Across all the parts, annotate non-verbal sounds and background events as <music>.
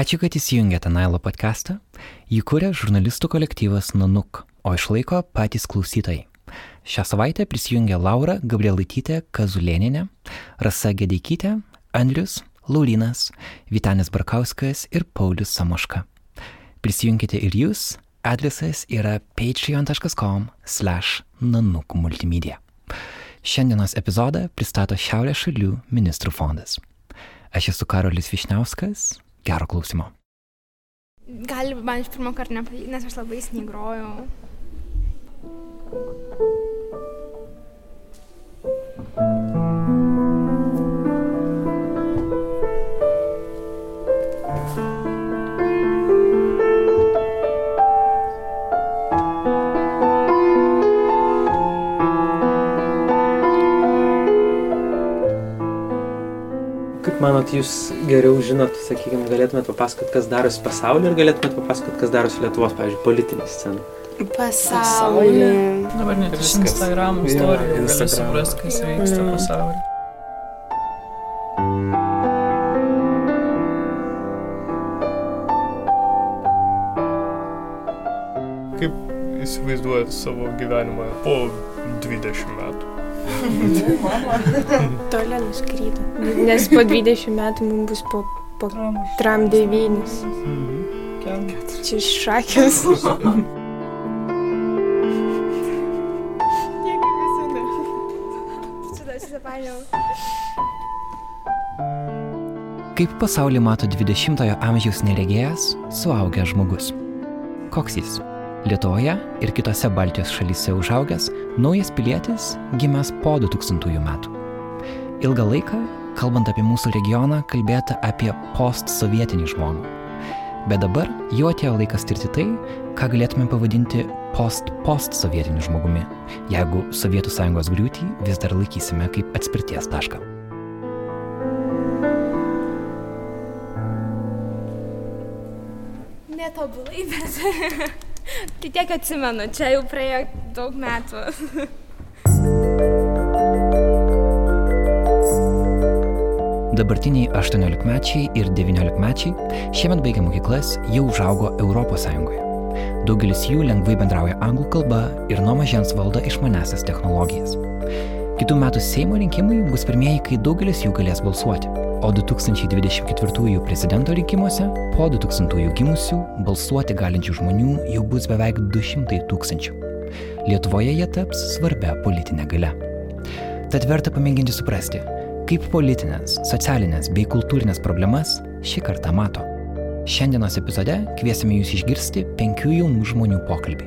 Ačiū, kad įsijungėte Nailo podcastą. Jį kuria žurnalistų kolektyvas Nanuk, o išlaiko patys klausytojai. Šią savaitę prisijungė Laura Gabrielaitytė Kazulėninė, Rasa Gedeikytė, Andrius, Laurinas, Vitanis Barkauskas ir Paulius Samoška. Prisijunkite ir jūs, adresas yra patreon.com slash nanuk multimedia. Šiandienos epizodą pristato Šiaurės šalių ministrų fondas. Aš esu Karolis Višniauskas, gero klausimo. Gali man iš pirmo karto nepavykti, nes aš labai snigrojau. Kaip manot, jūs geriau žinot, sakykime, galėtumėte papasakot, kas darosi pasaulyje ir galėtumėte papasakot, kas darosi Lietuvos, pavyzdžiui, politinė scena? Pasaulį. Dabar net iš. Instagram istorijų gali Instagram. suprasti, kas vyksta Mm. pasaulyje. Kaip įsivaizduojat savo gyvenimą po 20 metų? Toli nuskrydo. Nes po 20 metų mums bus po, po tram 9. Čia šakės. Kaip pasaulį mato 20-ojo amžiaus neregėjęs, suaugęs žmogus? Koks jis? Lietuvoje ir kitose Baltijos šalyse užaugęs naujas pilietis gimęs po 2000 metų. Ilgą laiką, kalbant apie mūsų regioną, kalbėta apie postsovietinį žmogų. Bet dabar jau atėjo laikas tirti tai, ką galėtume pavadinti post-postsovietiniu žmogumi, jeigu Sovietų sąjungos griūtį vis dar laikysime kaip atspirties tašką. Netobulai, bet. <laughs> tai tiek atsimenu, čia jau praėjo daug metų. Dabartiniai 18-mečiai ir 19-mečiai šiemet baigę mokyklas jau užaugo Sąjungoje. Daugelis jų lengvai bendrauja anglų kalba ir nuo mažens valdo išmanesias technologijas. Kitų metų Seimo rinkimai bus pirmieji, kai daugelis jų galės balsuoti, o 2024 prezidento rinkimuose po 2000 gimusių balsuoti galinčių žmonių jau bus beveik 200 tūkstančių. Lietuvoje jie taps svarbia politinė gale. Tad verta pamėginti suprasti, kaip politinės, socialinės bei kultūrinės problemas šį kartą mato. Šiandienos epizode kviesime jūs išgirsti penkių jaunų žmonių pokalbį.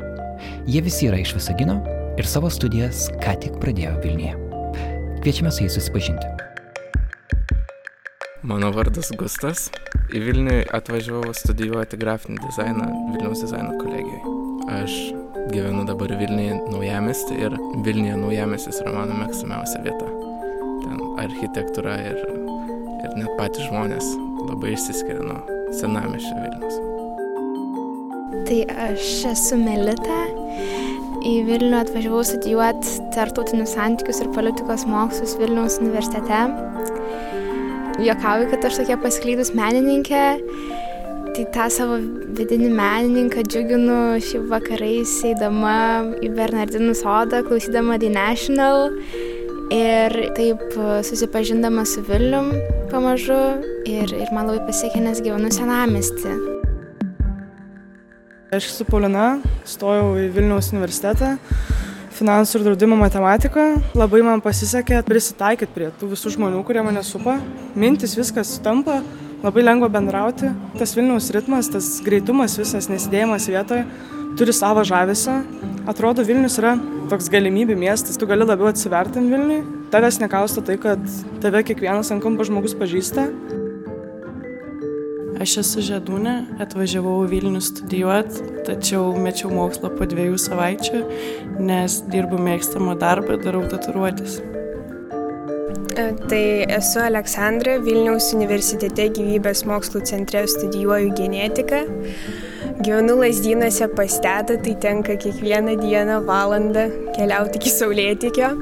Jie visi yra iš Visagino ir savo studijas ką tik pradėjo Vilniuje. Kviečiame su jais susipažinti. Mano vardas Gustas. Į Vilnių atvažiavau studijuoti grafinį dizainą Vilniaus dizaino kolegijoje. Aš gyvenu dabar Vilniuje naujamestį ir Vilniuje naujamestis yra mano mėgstamiausia vieta. Ten architektūra ir, ir net patys žmonės labai išsiskiria nuo senamišio Vilnius. Tai aš esu Melita. Į Vilnių atvažiavau studijuoti tartautinius santykius ir politikos mokslus Vilniaus universitete. Jokauju, kad aš tokia pasklydus menininkė. Tai tą savo vidinį menininką džiuginu šį vakarais eidama į Bernardinų sodą, klausydama The National ir taip susipažindama su Vilnium pamažu ir, ir man labai pasiekė, nes gyvenu senamesti. Aš esu Paulina, stojau į Vilniaus universitetą, finansų ir draudimo matematiką. Labai man pasisekė prisitaikyti prie tų visų žmonių, kurie mane supa. Mintis viskas sutampa, labai lengva bendrauti. Tas Vilniaus ritmas, tas greitumas, visas nesidėjimas vietoje turi savo žavesio. Atrodo, Vilnius yra toks galimybių miestas, tu gali labiau atsiverti Vilniui. Tavęs nekausto tai, kad tave kiekvienas ant kampo žmogus pažįsta. Aš esu Žedūnė, atvažiavau į Vilnių studijuoti, tačiau mečiau mokslą po dviejų savaičių, nes dirbu mėgstamą darbą, darau tatuiruotis. Tai esu Aleksandra, Vilniaus universitete gyvybės mokslų centre studijuoju genetiką. Gyvenu lasdynose pas tetą, tai tenka kiekvieną dieną valandą keliauti iki Saulėtikio.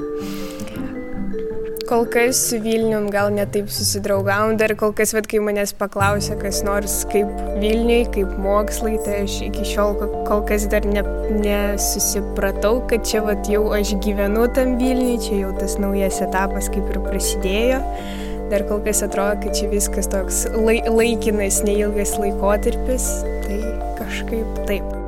Kol kas su Vilnium gal netaip susidraugavom, dar kol kas, bet kai manęs paklausė kas nors kaip Vilniui, kaip mokslai, tai aš iki šiol kol kas dar ne, nesusipratau, kad čia vat, jau aš gyvenu tam Vilniui, čia jau tas naujas etapas kaip ir prasidėjo. Dar kol kas atrodo, kad čia viskas toks lai, laikinas, neilgas laikotarpis, tai kažkaip taip.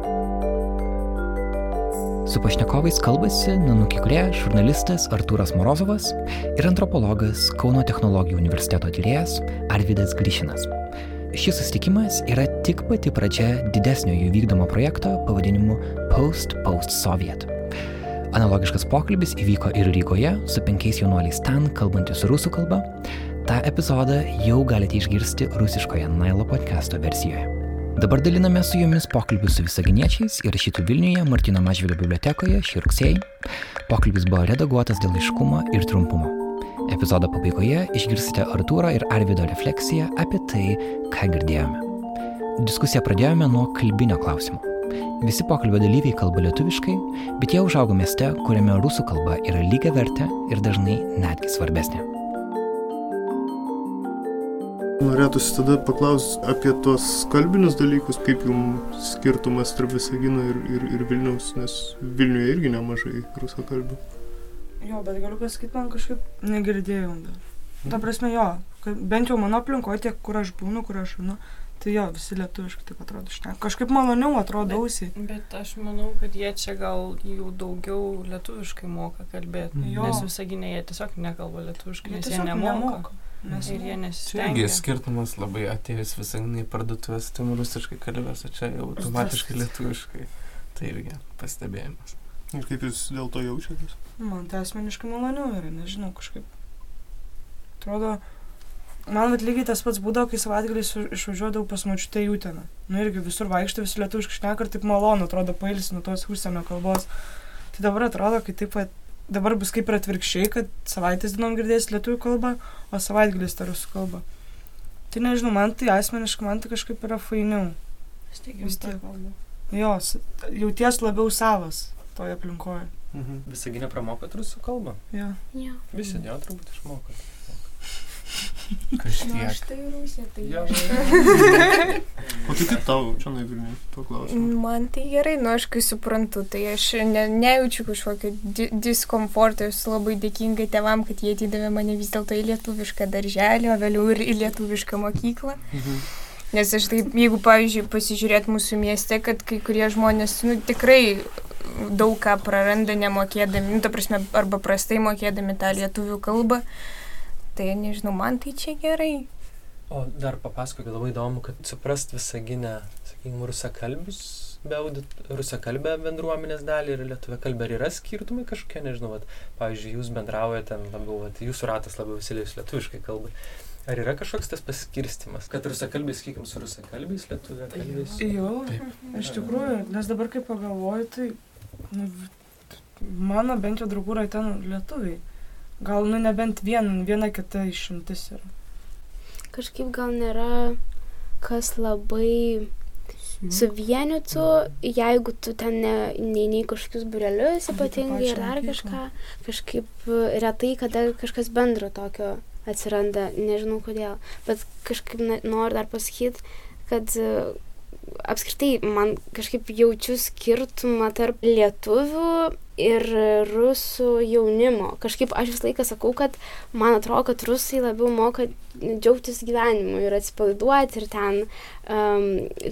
Su pašnekovais kalbasi Nanukė Kurė, žurnalistas Artūras Morozovas ir antropologas Kauno technologijų universiteto tyrėjas Arvidas Grįšinas. Šis susitikimas yra tik pati pradžia didesnio jų vykdomo projekto pavadinimu Post Post Soviet. Analogiškas pokalbis įvyko ir Rygoje su penkiais jaunuoliais ten, kalbantis rusų kalba. Ta epizodą jau galite išgirsti rusiškoje Nailo podcast'o versijoje. Dabar daliname su jumis pokalbių su visaginiečiais įrašytų Vilniuje Martino Mažvilio bibliotekoje šį rugsėjį. Pokalbis buvo redaguotas dėl aiškumo ir trumpumo. Epizodo pabaigoje išgirsite Artūro ir Arvido refleksiją apie tai, ką girdėjome. Diskusiją pradėjome nuo kalbinio klausimo. Visi pokalbio dalyviai kalba lietuviškai, bet jie užaugo mieste, kuriame rusų kalba yra lygia vertė ir dažnai netgi svarbesnė. Norėtųsi tada paklausti apie tos kalbinius dalykus, kaip jums skirtumas tarp Visagino ir, ir, ir Vilniaus, nes Vilniuje irgi nemažai rusakalbių. Jo, bet galiu pasakyti, man kažkaip negirdėjau dar. Ta prasme, jo, bent jau mano aplinkoje, tiek kur aš būnu, kur aš žinau, tai jo, visi lietuviškai taip atrodo šneka. Kažkaip maloniau atrodo ausiai. Bet, bet aš manau, kad jie čia gal jau daugiau lietuviškai moka kalbėti. Mm. Nes visaginė jie tiesiog nekalba lietuviškai, nes jie nemoka. nemoka. Nes ir jie nesistengia. Irgi skirtumas labai atėjus visai į parduotuvės, tai rusiškai kalbės, o čia jau automatiškai lietuviškai. Tai irgi pastebėjimas. Ir kaip jūs dėl to jaučiatės? Man tai asmeniškai maloniau yra, nežinau, kažkaip. Atrodo, man lygiai tas pats būdavo, kai savaitgaliais išvažiuodavau pas mačiutę jūteną. Nu irgi visur vaikštai, visi lietuviškai šneka ir taip malonu, atrodo, pailsi nuo tos užsienio kalbos. Tai dabar atrodo, kai taip pat dabar bus kaip ir atvirkščiai, kad savaitės dienom girdės lietuvių kalbą, o savaitgalis ta rusų kalba. Tai nežinau, man tai asmeniškai, man tai kažkaip yra fainiau. Vis tiek kalbu. Jos, jauties labiau savas toje aplinkoje. Mhm. Visaginė pramokot rusų kalbą? Ja. Ja. Visi, jo, turbūt išmokot. Kažkiek. Nu, aš tai Rusija, tai Jo. O tai kaip tau, čia Vilniui, tuo klausimu? Man tai gerai, nu aš kai suprantu, tai aš ne, nejaučiu kažkokio di diskomforto, esu labai dėkinga tevam, kad jie atidavė mane vis dėlto į lietuvišką darželį, o vėliau ir į lietuvišką mokyklą. Mhm. Nes aš taip, jeigu, pavyzdžiui, pasižiūrėt mūsų mieste, kad kai kurie žmonės, nu, tikrai daug ką praranda nemokėdami, nu, ta prasme, arba prastai mokėdami tą lietuvių kalbą, tai nežinau, man tai čia gerai. O dar papasakok, labai įdomu, kad suprast visaginę, sakykime, rusakalbius, be audit, rusakalbę bendruomenės dalį ir lietuvę kalbę. Ar yra skirtumai kažkokie, nežinau, vat, pavyzdžiui, jūs bendraujate ten labiau, vat, jūsų ratas labiau visilijus lietuviškai kalba. Ar yra kažkoks tas paskirstimas, kad rusakalbiai, sakykime, su rusakalbiais, lietuvė kalbės? Jo, iš tikrųjų, nes dabar kaip pagalvoju, tai nu, mano bent jau draugų rate nu, lietuviai. Gal, nu, nebent vien, viena kita išimtis yra. Kažkaip gal nėra kas labai suvienytų, jeigu tu ten ne- neini į kažkokius burelius ypatingai ir dar kažką, kažkaip retai kada kažkas bendro tokio atsiranda, nežinau kodėl, bet kažkaip noriu dar pasakyti, kad e, apskritai man kažkaip jaučiu skirtumą tarp lietuvių ir rusų jaunimo. Kažkaip aš visą laiką sakau, kad man atrodo, kad rusai labiau moka džiaugtis gyvenimu ir atsipalaiduoti ir ten, um,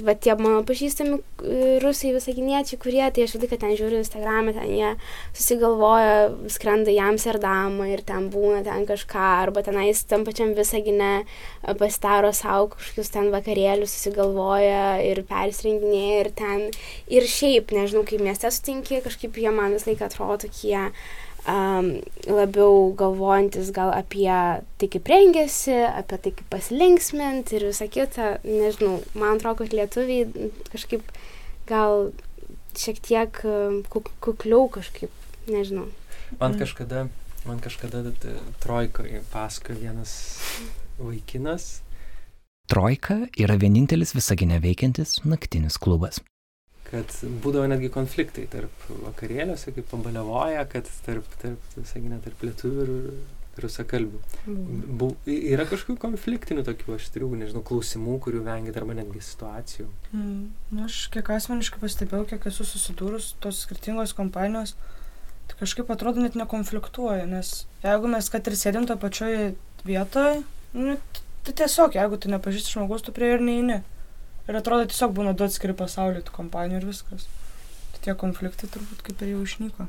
va tie mano pažįstami e, rusai visaginiečiai, kurie, tai aš visą laiką ten žiūriu Instagram'e, ten jie susigalvoja, skrenda į Amsterdamą ir ten būna ten kažką, arba tenais tam pačiam visagine e, pasidaro savo kažkokius ten vakarėlius, susigalvoja ir persirenginėja ir ten, ir šiaip, nežinau, kaip mieste sutinki, kažkaip jie man visą laiką atrodo tokie um, labiau galvojantis gal apie tai, kaip rengiasi, apie tai, kaip pasilinksminti ir visą kitą. Nežinau, man atrodo, kad lietuviai kažkaip gal šiek tiek um, kuk kukliau kažkaip, nežinau. Man Mm. kažkada, man kažkada trojkoje pasakojo vienas vaikinas, Trojka yra vienintelis visagine veikiantis naktinis klubas. Kad būdavo netgi konfliktai tarp vakarėliuose, kaip pabalevoja, kad tarp, tarp, sakykime, tarp lietuvių ir rusakalbių. Bu, yra kažkokių konfliktinių tokių aštrių, nežinau, klausimų, kurių vengit arba netgi situacijų. Mm, nu, aš kiek asmeniškai pastebėjau, kiek esu susidūrus tos skirtingos kompanijos, tai kažkaip atrodo net nekonfliktuoja, nes jeigu mes kad ir sėdim to pačioje vietoje, nu, tai tiesiog, jeigu tu nepažįsti žmogus, tu prie ir neini. Ir atrodo tiesiog būna du atskiri pasauliai tų kompanijų ir viskas. Tai tie konfliktai turbūt kaip ir jau išnyko.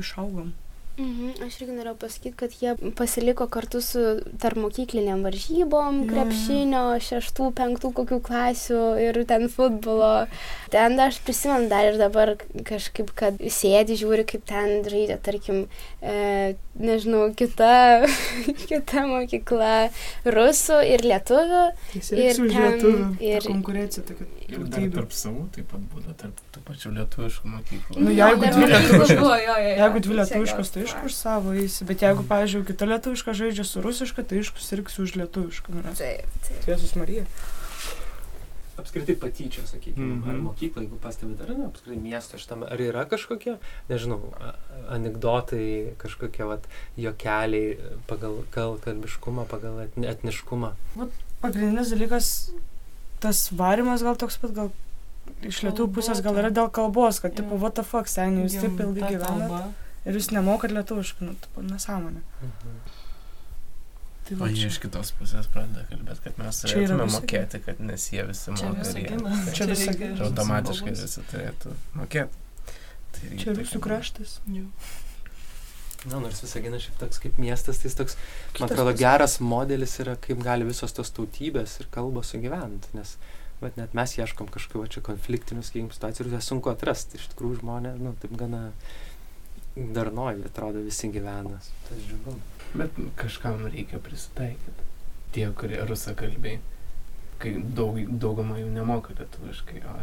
Išaugom. Mhm, aš irgi norėjau pasakyti, kad jie pasiliko kartu su tarp mokykliniam varžybom, jo. krepšinio, šeštų, penktų kokių klasių ir ten futbolo. Ten aš prisimenu dar ir dabar kažkaip, kad sėdi, žiūri, kaip ten žaidžia, tarkim, e, nežinau, kita, <laughs> kita mokykla rusų ir lietuvių. Tai Ir ten- lietuvių. ir- Ir konkurencija tokia. Ir dar tarp savų taip pat būna, tarp tų pačių lietuviškų mokyklų. Nu, jeigu dvi lietuviškos, jeigu dvi lietuviškos, tai iš situacija. kur savo eisi. Bet jeigu, pavyzdžiui, kita lietuviška žaidžia su rusiška, tai iš kur sirgsi už lietuvišką. Nu, Taip, taip. Jėzus Marija. Apskritai patyčia, sakykime, mm Mhm. -hmm. ar mokyklą, jeigu pastebite, ar ne, apskritai miesto šitame, ar yra kažkokie, nežinau, anegdotai, kažkokie, vat, jokeliai pagal kal, kalbiškumą, pagal etni- etniškumą. Pagrindinis dalykas, tas varimas gal toks pat, gal iš lietuvių pusės gal yra dėl kalbos, kad, tipo, what the fuck, seniai, jūs taip ilgai Gimta gyvenat kalba. Ir jūs nemokat lietuviškai, nu, tipo, nesąmonė. Mhm. Tai O va, jie čia, iš kitos pusės pradeda kalbėti, kad mes turėtume mokėti, kad nes jie visi moka. jie-. Čia. Ir reikia automatiškai visi turėtų mokėti. Tai čia jūsų kraštas. Na, nors Visaginas šiaip toks kaip miestas, tai jis toks, man Kitas atrodo, pasaulis. geras modelis yra, kaip gali visos tos tautybės ir kalbos sugyventi, nes bet net mes ieškom kažkokių čia konfliktinių, sakykime, situacijų ir jas sunku atrasti. Iš tikrųjų, žmonės, nu, taip gana darnoji, atrodo, visi gyvena. Tas džiugu. Bet kažkam reikia prisitaikyti. Tie, kurie rusakalbiai, kai daug, dauguma jų nemoka lietuviškai, o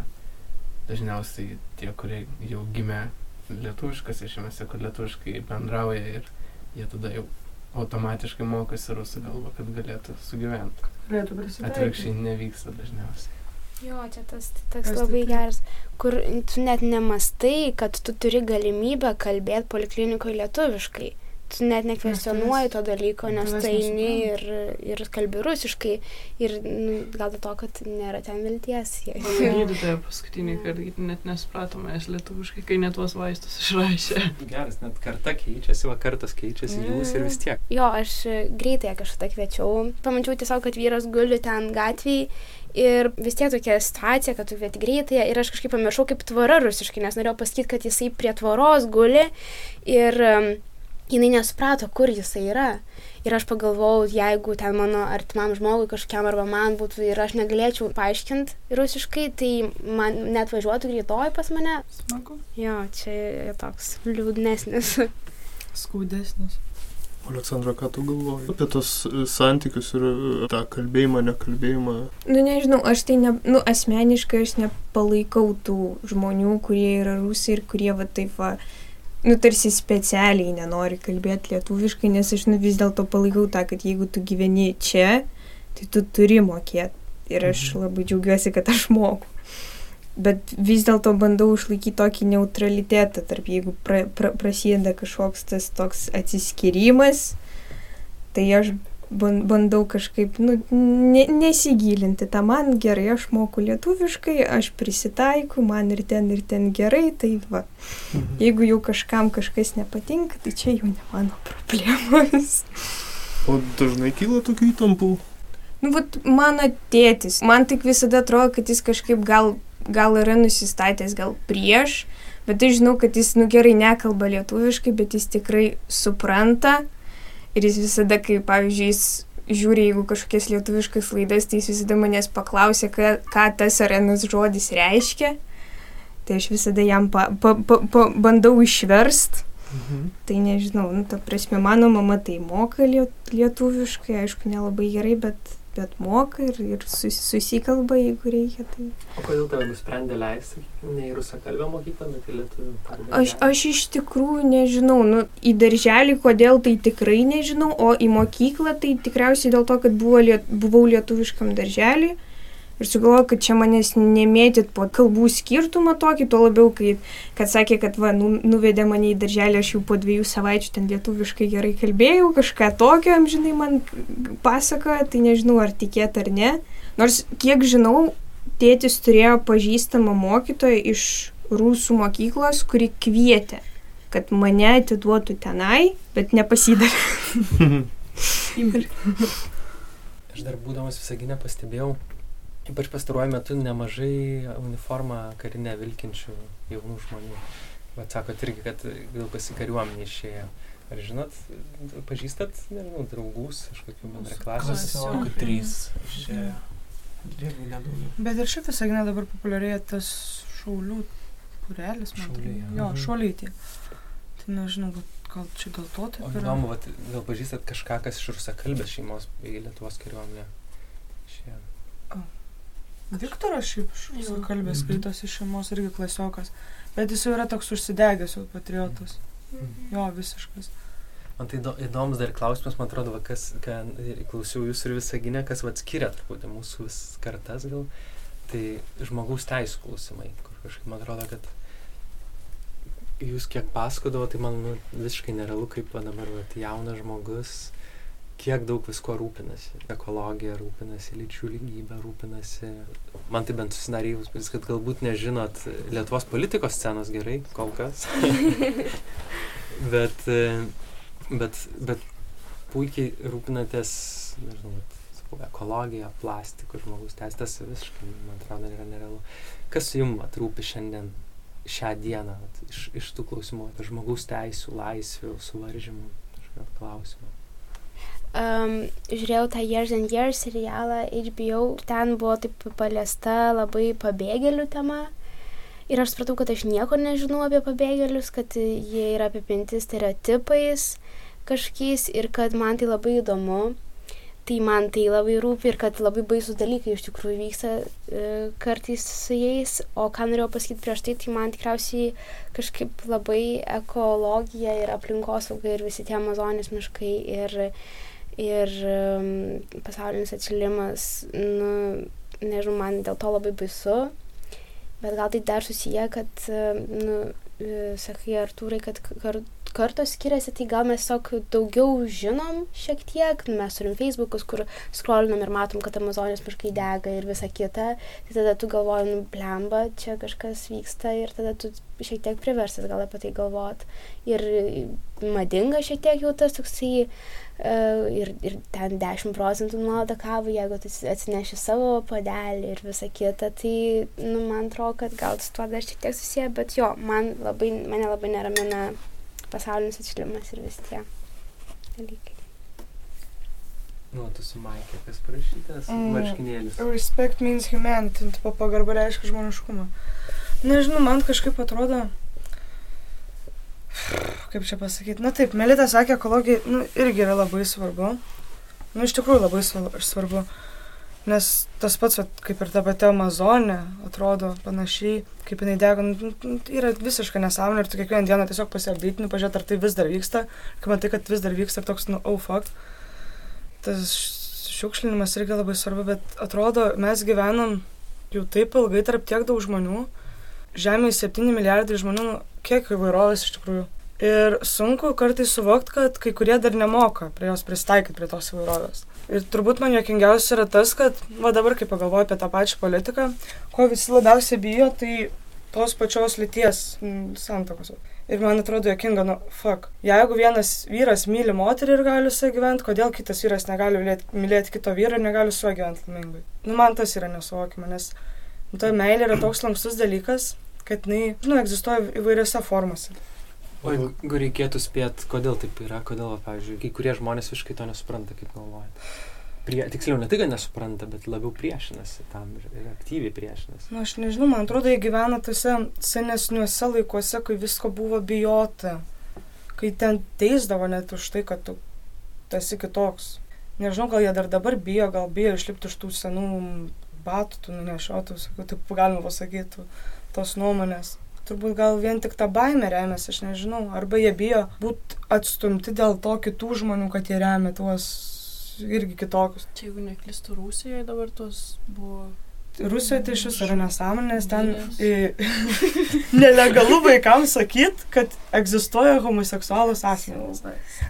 dažniausiai tie, kurie jau gimė lietuviškas išmėse, kur lietuviškai bendrauja ir jie tada jau automatiškai mokosi rusų kalbą, kad galėtų sugyventi. Galėtų prisitaikyti. Atvirkščiai nevyksta dažniausiai. Jo, čia tas tas Kas labai geras, kur tu net nemastai, kad tu turi galimybę kalbėti poliklinikoje lietuviškai. Tu net nekvestionuoji to dalyko, nes Tavęs tu eini ir, ir kalbi rusiškai. Ir nu, gal dėl to, kad nėra ten vilties. <laughs> Gydytoja paskutinį kartą net nesupratome, aš lietuviškai, kai net tuos vaistus išrašė. Geras, net karta keičiasi, va kartas keičiasi, jūs ir vis tiek. Jo, aš greitai kažkada kviečiau. Pamačiau tiesiog, kad vyras guli ten gatvėje ir vis tiek tokia situacija, kad tu kvieti greitai ir aš kažkaip pamiršau kaip tvara rusiškai, nes norėjau pasakyti, kad jisai prie tvaros guli ir jinai nesuprato, kur jisai yra. Ir aš pagalvojau, jeigu ten mano artimam žmogui kažkokiam arba man būtų ir aš negalėčiau paaiškinti rusiškai, tai man net važiuotų greitoji pas mane. Smagu. Jo, čia toks liūdnesnis. Skaudesnis. Aleksandra, ką tu galvoji apie tos e, santykius ir e, tą kalbėjimą, nekalbėjimą? Nu, nežinau, aš tai, ne, nu, asmeniškai aš nepalaikau tų žmonių, kurie yra rusai ir kurie va taip va, nu, tarsi specialiai nenori kalbėti lietuviškai, nes aš nu, vis dėlto palaikau tą, kad jeigu tu gyveni čia, tai tu turi mokėti. Ir aš Mhm. labai džiaugiuosi, kad aš moku. Bet vis dėlto bandau išlaikyti tokį neutralitetą, tarp jeigu pra, pra, prasideda kažkoks tas toks atsiskyrimas, tai aš bandau kažkaip nu, ne, nesigilinti. Ta man gerai, aš moku lietuviškai, aš prisitaiku, man ir ten, ir ten gerai, tai va. Jeigu jau kažkam kažkas nepatinka, tai čia jau ne mano problemos. O dažnai kyla tokių įtampų. Nu, vat mano tėtis, man tik visada atrodo, kad jis kažkaip gal, gal yra nusistatęs, gal prieš, bet aš žinau, kad jis, nu gerai, nekalba lietuviškai, bet jis tikrai supranta. Ir jis visada, kai, pavyzdžiui, jis žiūri, jeigu kažkokias lietuviškas laidas, tai jis visada manęs paklausė, ką, ką tas arenas žodis reiškia. Tai aš visada jam pa, pa, pa, pa, bandau išverst. Mhm. Tai nežinau, nu, ta prasme, mano mama tai moka liet, lietuviškai, aišku, nelabai gerai, bet, bet moka ir, ir sus, susikalba, jeigu reikia. Tai... O kodėl tave nusprendė leisti, ne į rusakalbę mokyklą, bet į lietuvių? Aš, aš iš tikrųjų nežinau, nu, į darželį kodėl tai tikrai nežinau, o į mokyklą tai tikriausiai dėl to, kad buvo liet, buvau lietuviškam darželį. Ir sugalvoju, kad čia manęs nemėtyt po kalbų skirtumą tokį, tuo labiau, kai, kad sakė, kad va, nu, nuvedė mane į darželį, aš jau po dviejų savaičių ten lietuviškai gerai kalbėjau, kažką tokio, amžinai man pasakoja, tai nežinau, ar tikėt ar ne. Nors, kiek žinau, tėtis turėjo pažįstamą mokytoją iš rusų mokyklos, kuri kvietė, kad mane atiduotų tenai, bet nepasidarė. <laughs> Aš dar būdamas visaginę pastebėjau, ypač pastaruoju metu nemažai uniformą karinę vilkinčių jaunų žmonių. Bet sakot irgi, kad gal pasikariuomenį išėjo. Ar žinot, pažįstat, nežinau, draugus, kažkokių bendraklasių? Klasiokų trys išėjo. Jeigu nedaugiau. Bet ir šiaip visai dabar populiarėja tas šaulių purelis, man Šauliai, atrodo. jo. Mhm. šauliai tie. Tai nežinau, gal, čia dėl to O taip yra. įdomu, vat, gal pažįstat kažką, kas iš rusakalbės šeimos į Lietuvos kariuomenę išėjo. Viktoras šiaip Jo. kalbės Mhm. iš šeimos irgi klasiokas. Bet jis jau yra toks užsidegęs jau patriotas. Jo, visiškas. Man tai įdo- įdomus dar klausimas, man atrodo, va, kas, ką klausiau jūs ir visą gynę, kas vad skiria truputį mūsų vis kartas gal, tai žmogaus teisų klausimai, kur kažkaip man atrodo, kad jūs kiek pasakodavo, tai man nu, visiškai nerealu, kaip va, dabar va, jaunas žmogus, kiek daug visko rūpinasi. Ekologija rūpinasi, lyčių lygybė rūpinasi. Man tai bent susidarė įspūdis, kad galbūt nežinot Lietuvos politikos scenos gerai, kol kas. <laughs> bet, bet, bet puikiai rūpinatės, nežinau, sakau, ekologija, plastikų, žmogus teisės, tas visiškai, man atrodo, yra nerealu. Kas jums atrūpi šiandien, šią dieną, vat, iš, iš tų klausimų apie žmogaus teisų, laisvių, suvaržymų, kažkokio klausimo? Um, žiūrėjau tą Years and Years serialą HBO, ten buvo taip paliesta labai pabėgėlių tema. Ir aš supratau, kad aš nieko nežinau apie pabėgėlius, kad jie yra apipinti stereotipais kažkokiais ir kad man tai labai įdomu. Tai man tai labai rūpi ir kad labai baisų dalykai iš tikrųjų vyksta e, kartais su jais. O ką norėjau pasakyti prieš tai, tai man tikriausiai kažkaip labai ekologija ir aplinkosauga ir visi tie Amazonės miškai ir ir pasaulinis atšilimas, nu, nežinau, man dėl to labai baisu, bet gal tai dar susiję, kad, nu, e, sakai, Artūrai, kad kar, kartos skiriasi, tai gal mes tiesiog daugiau žinom šiek tiek, mes turim Facebookus, kur scrollinam ir matom, kad Amazonijos miškai dega ir visa kita, tai tada tu galvoji, nu, blemba, čia kažkas vyksta ir tada tu šiek tiek priversas gal apie tai galvot. Ir madinga šiek tiek jau tas toksai ir, ir ten 10 procentų nuolaidą kavų, jeigu tu atsineši savo padelį ir visą kitą, tai nu, man atrodo, kad gal su tuo dar šiek tiek susiję, bet jo, man labai, mane labai neramina pasaulinis atšilimas ir vis tie dalykai. Nu, tu su Maikė, kas parašytas, Mm. marškinėlis. Respect means humanity, pagarba reiškia žmoniškumą. Nežinau, man kažkaip atrodo, kaip čia pasakyti, na taip, Melita sakė, ekologija nu, irgi yra labai svarbu. Nu, iš tikrųjų labai svarbu. Nes tas pats, kaip ir ta pati Amazonė, atrodo panašiai, kaip jinai dega, nu, nu, tai yra visiškai nesąmonė ir tu kiekvieną dieną tiesiog pasiapdėtini, pažiūrėti, ar tai vis dar vyksta. Kai matai, kad vis dar vyksta ir toks, nu, oh fuck. Tas šiukšlinimas irgi labai svarbu, bet atrodo, mes gyvenam jau taip ilgai tarp tiek daug žmonių. Žemėje 7 milijardai žmonių, nu, kiek įvairovės iš tikrųjų. Ir sunku kartais suvokti, kad kai kurie dar nemoka prie jos pristaikyti, prie tos įvairovės. Ir turbūt man jokingiausia yra tas, kad, va dabar, kai pagalvoju apie tą pačią politiką, ko visi labiausiai bijo, tai tos pačios lyties mm, santokos. Ir man atrodo jokinga, nu, fuck. Jeigu vienas vyras myli moterį ir gali su ja gyventi, kodėl kitas vyras negali mylėti, mylėti kito vyro ir negali su juo gyventi laimingai? Nu, man tas yra nesuvokiama, nes ta meilė yra toks lankstus dalykas, kad jinai, nu, egzistuoja įvairiose formose. O jeigu reikėtų spėti, kodėl taip yra, kodėl, pavyzdžiui, kai kurie žmonės visiškai to nesupranta, kaip galvoja. Prie, tiksliau, ne tai, kad nesupranta, bet labiau priešinasi tam ir, ir aktyviai priešinasi. Na, nu, aš nežinau, man atrodo, jie gyvena tose senesniuose laikuose, kai visko buvo bijota. Kai ten teisdavo net už tai, kad tu esi kitoks. Nežinau, gal jie dar dabar bijo, gal bijo išlipti iš tų senų batų, tų nunešiotų, sakau, taip galima pasakyti, tos nuomonės. Turbūt gal vien tik tą baimę remiasi, aš nežinau. Arba jie bijo būti atstumti dėl to kitų žmonių, kad jie remia tuos irgi kitokius. Čia jeigu neklistų Rusijoje dabar tos buvo Rusijoje tai iš viso yra nesąmonės, ten į, <laughs> nelegalu vaikams sakyti, kad egzistuoja homoseksualus asmenys.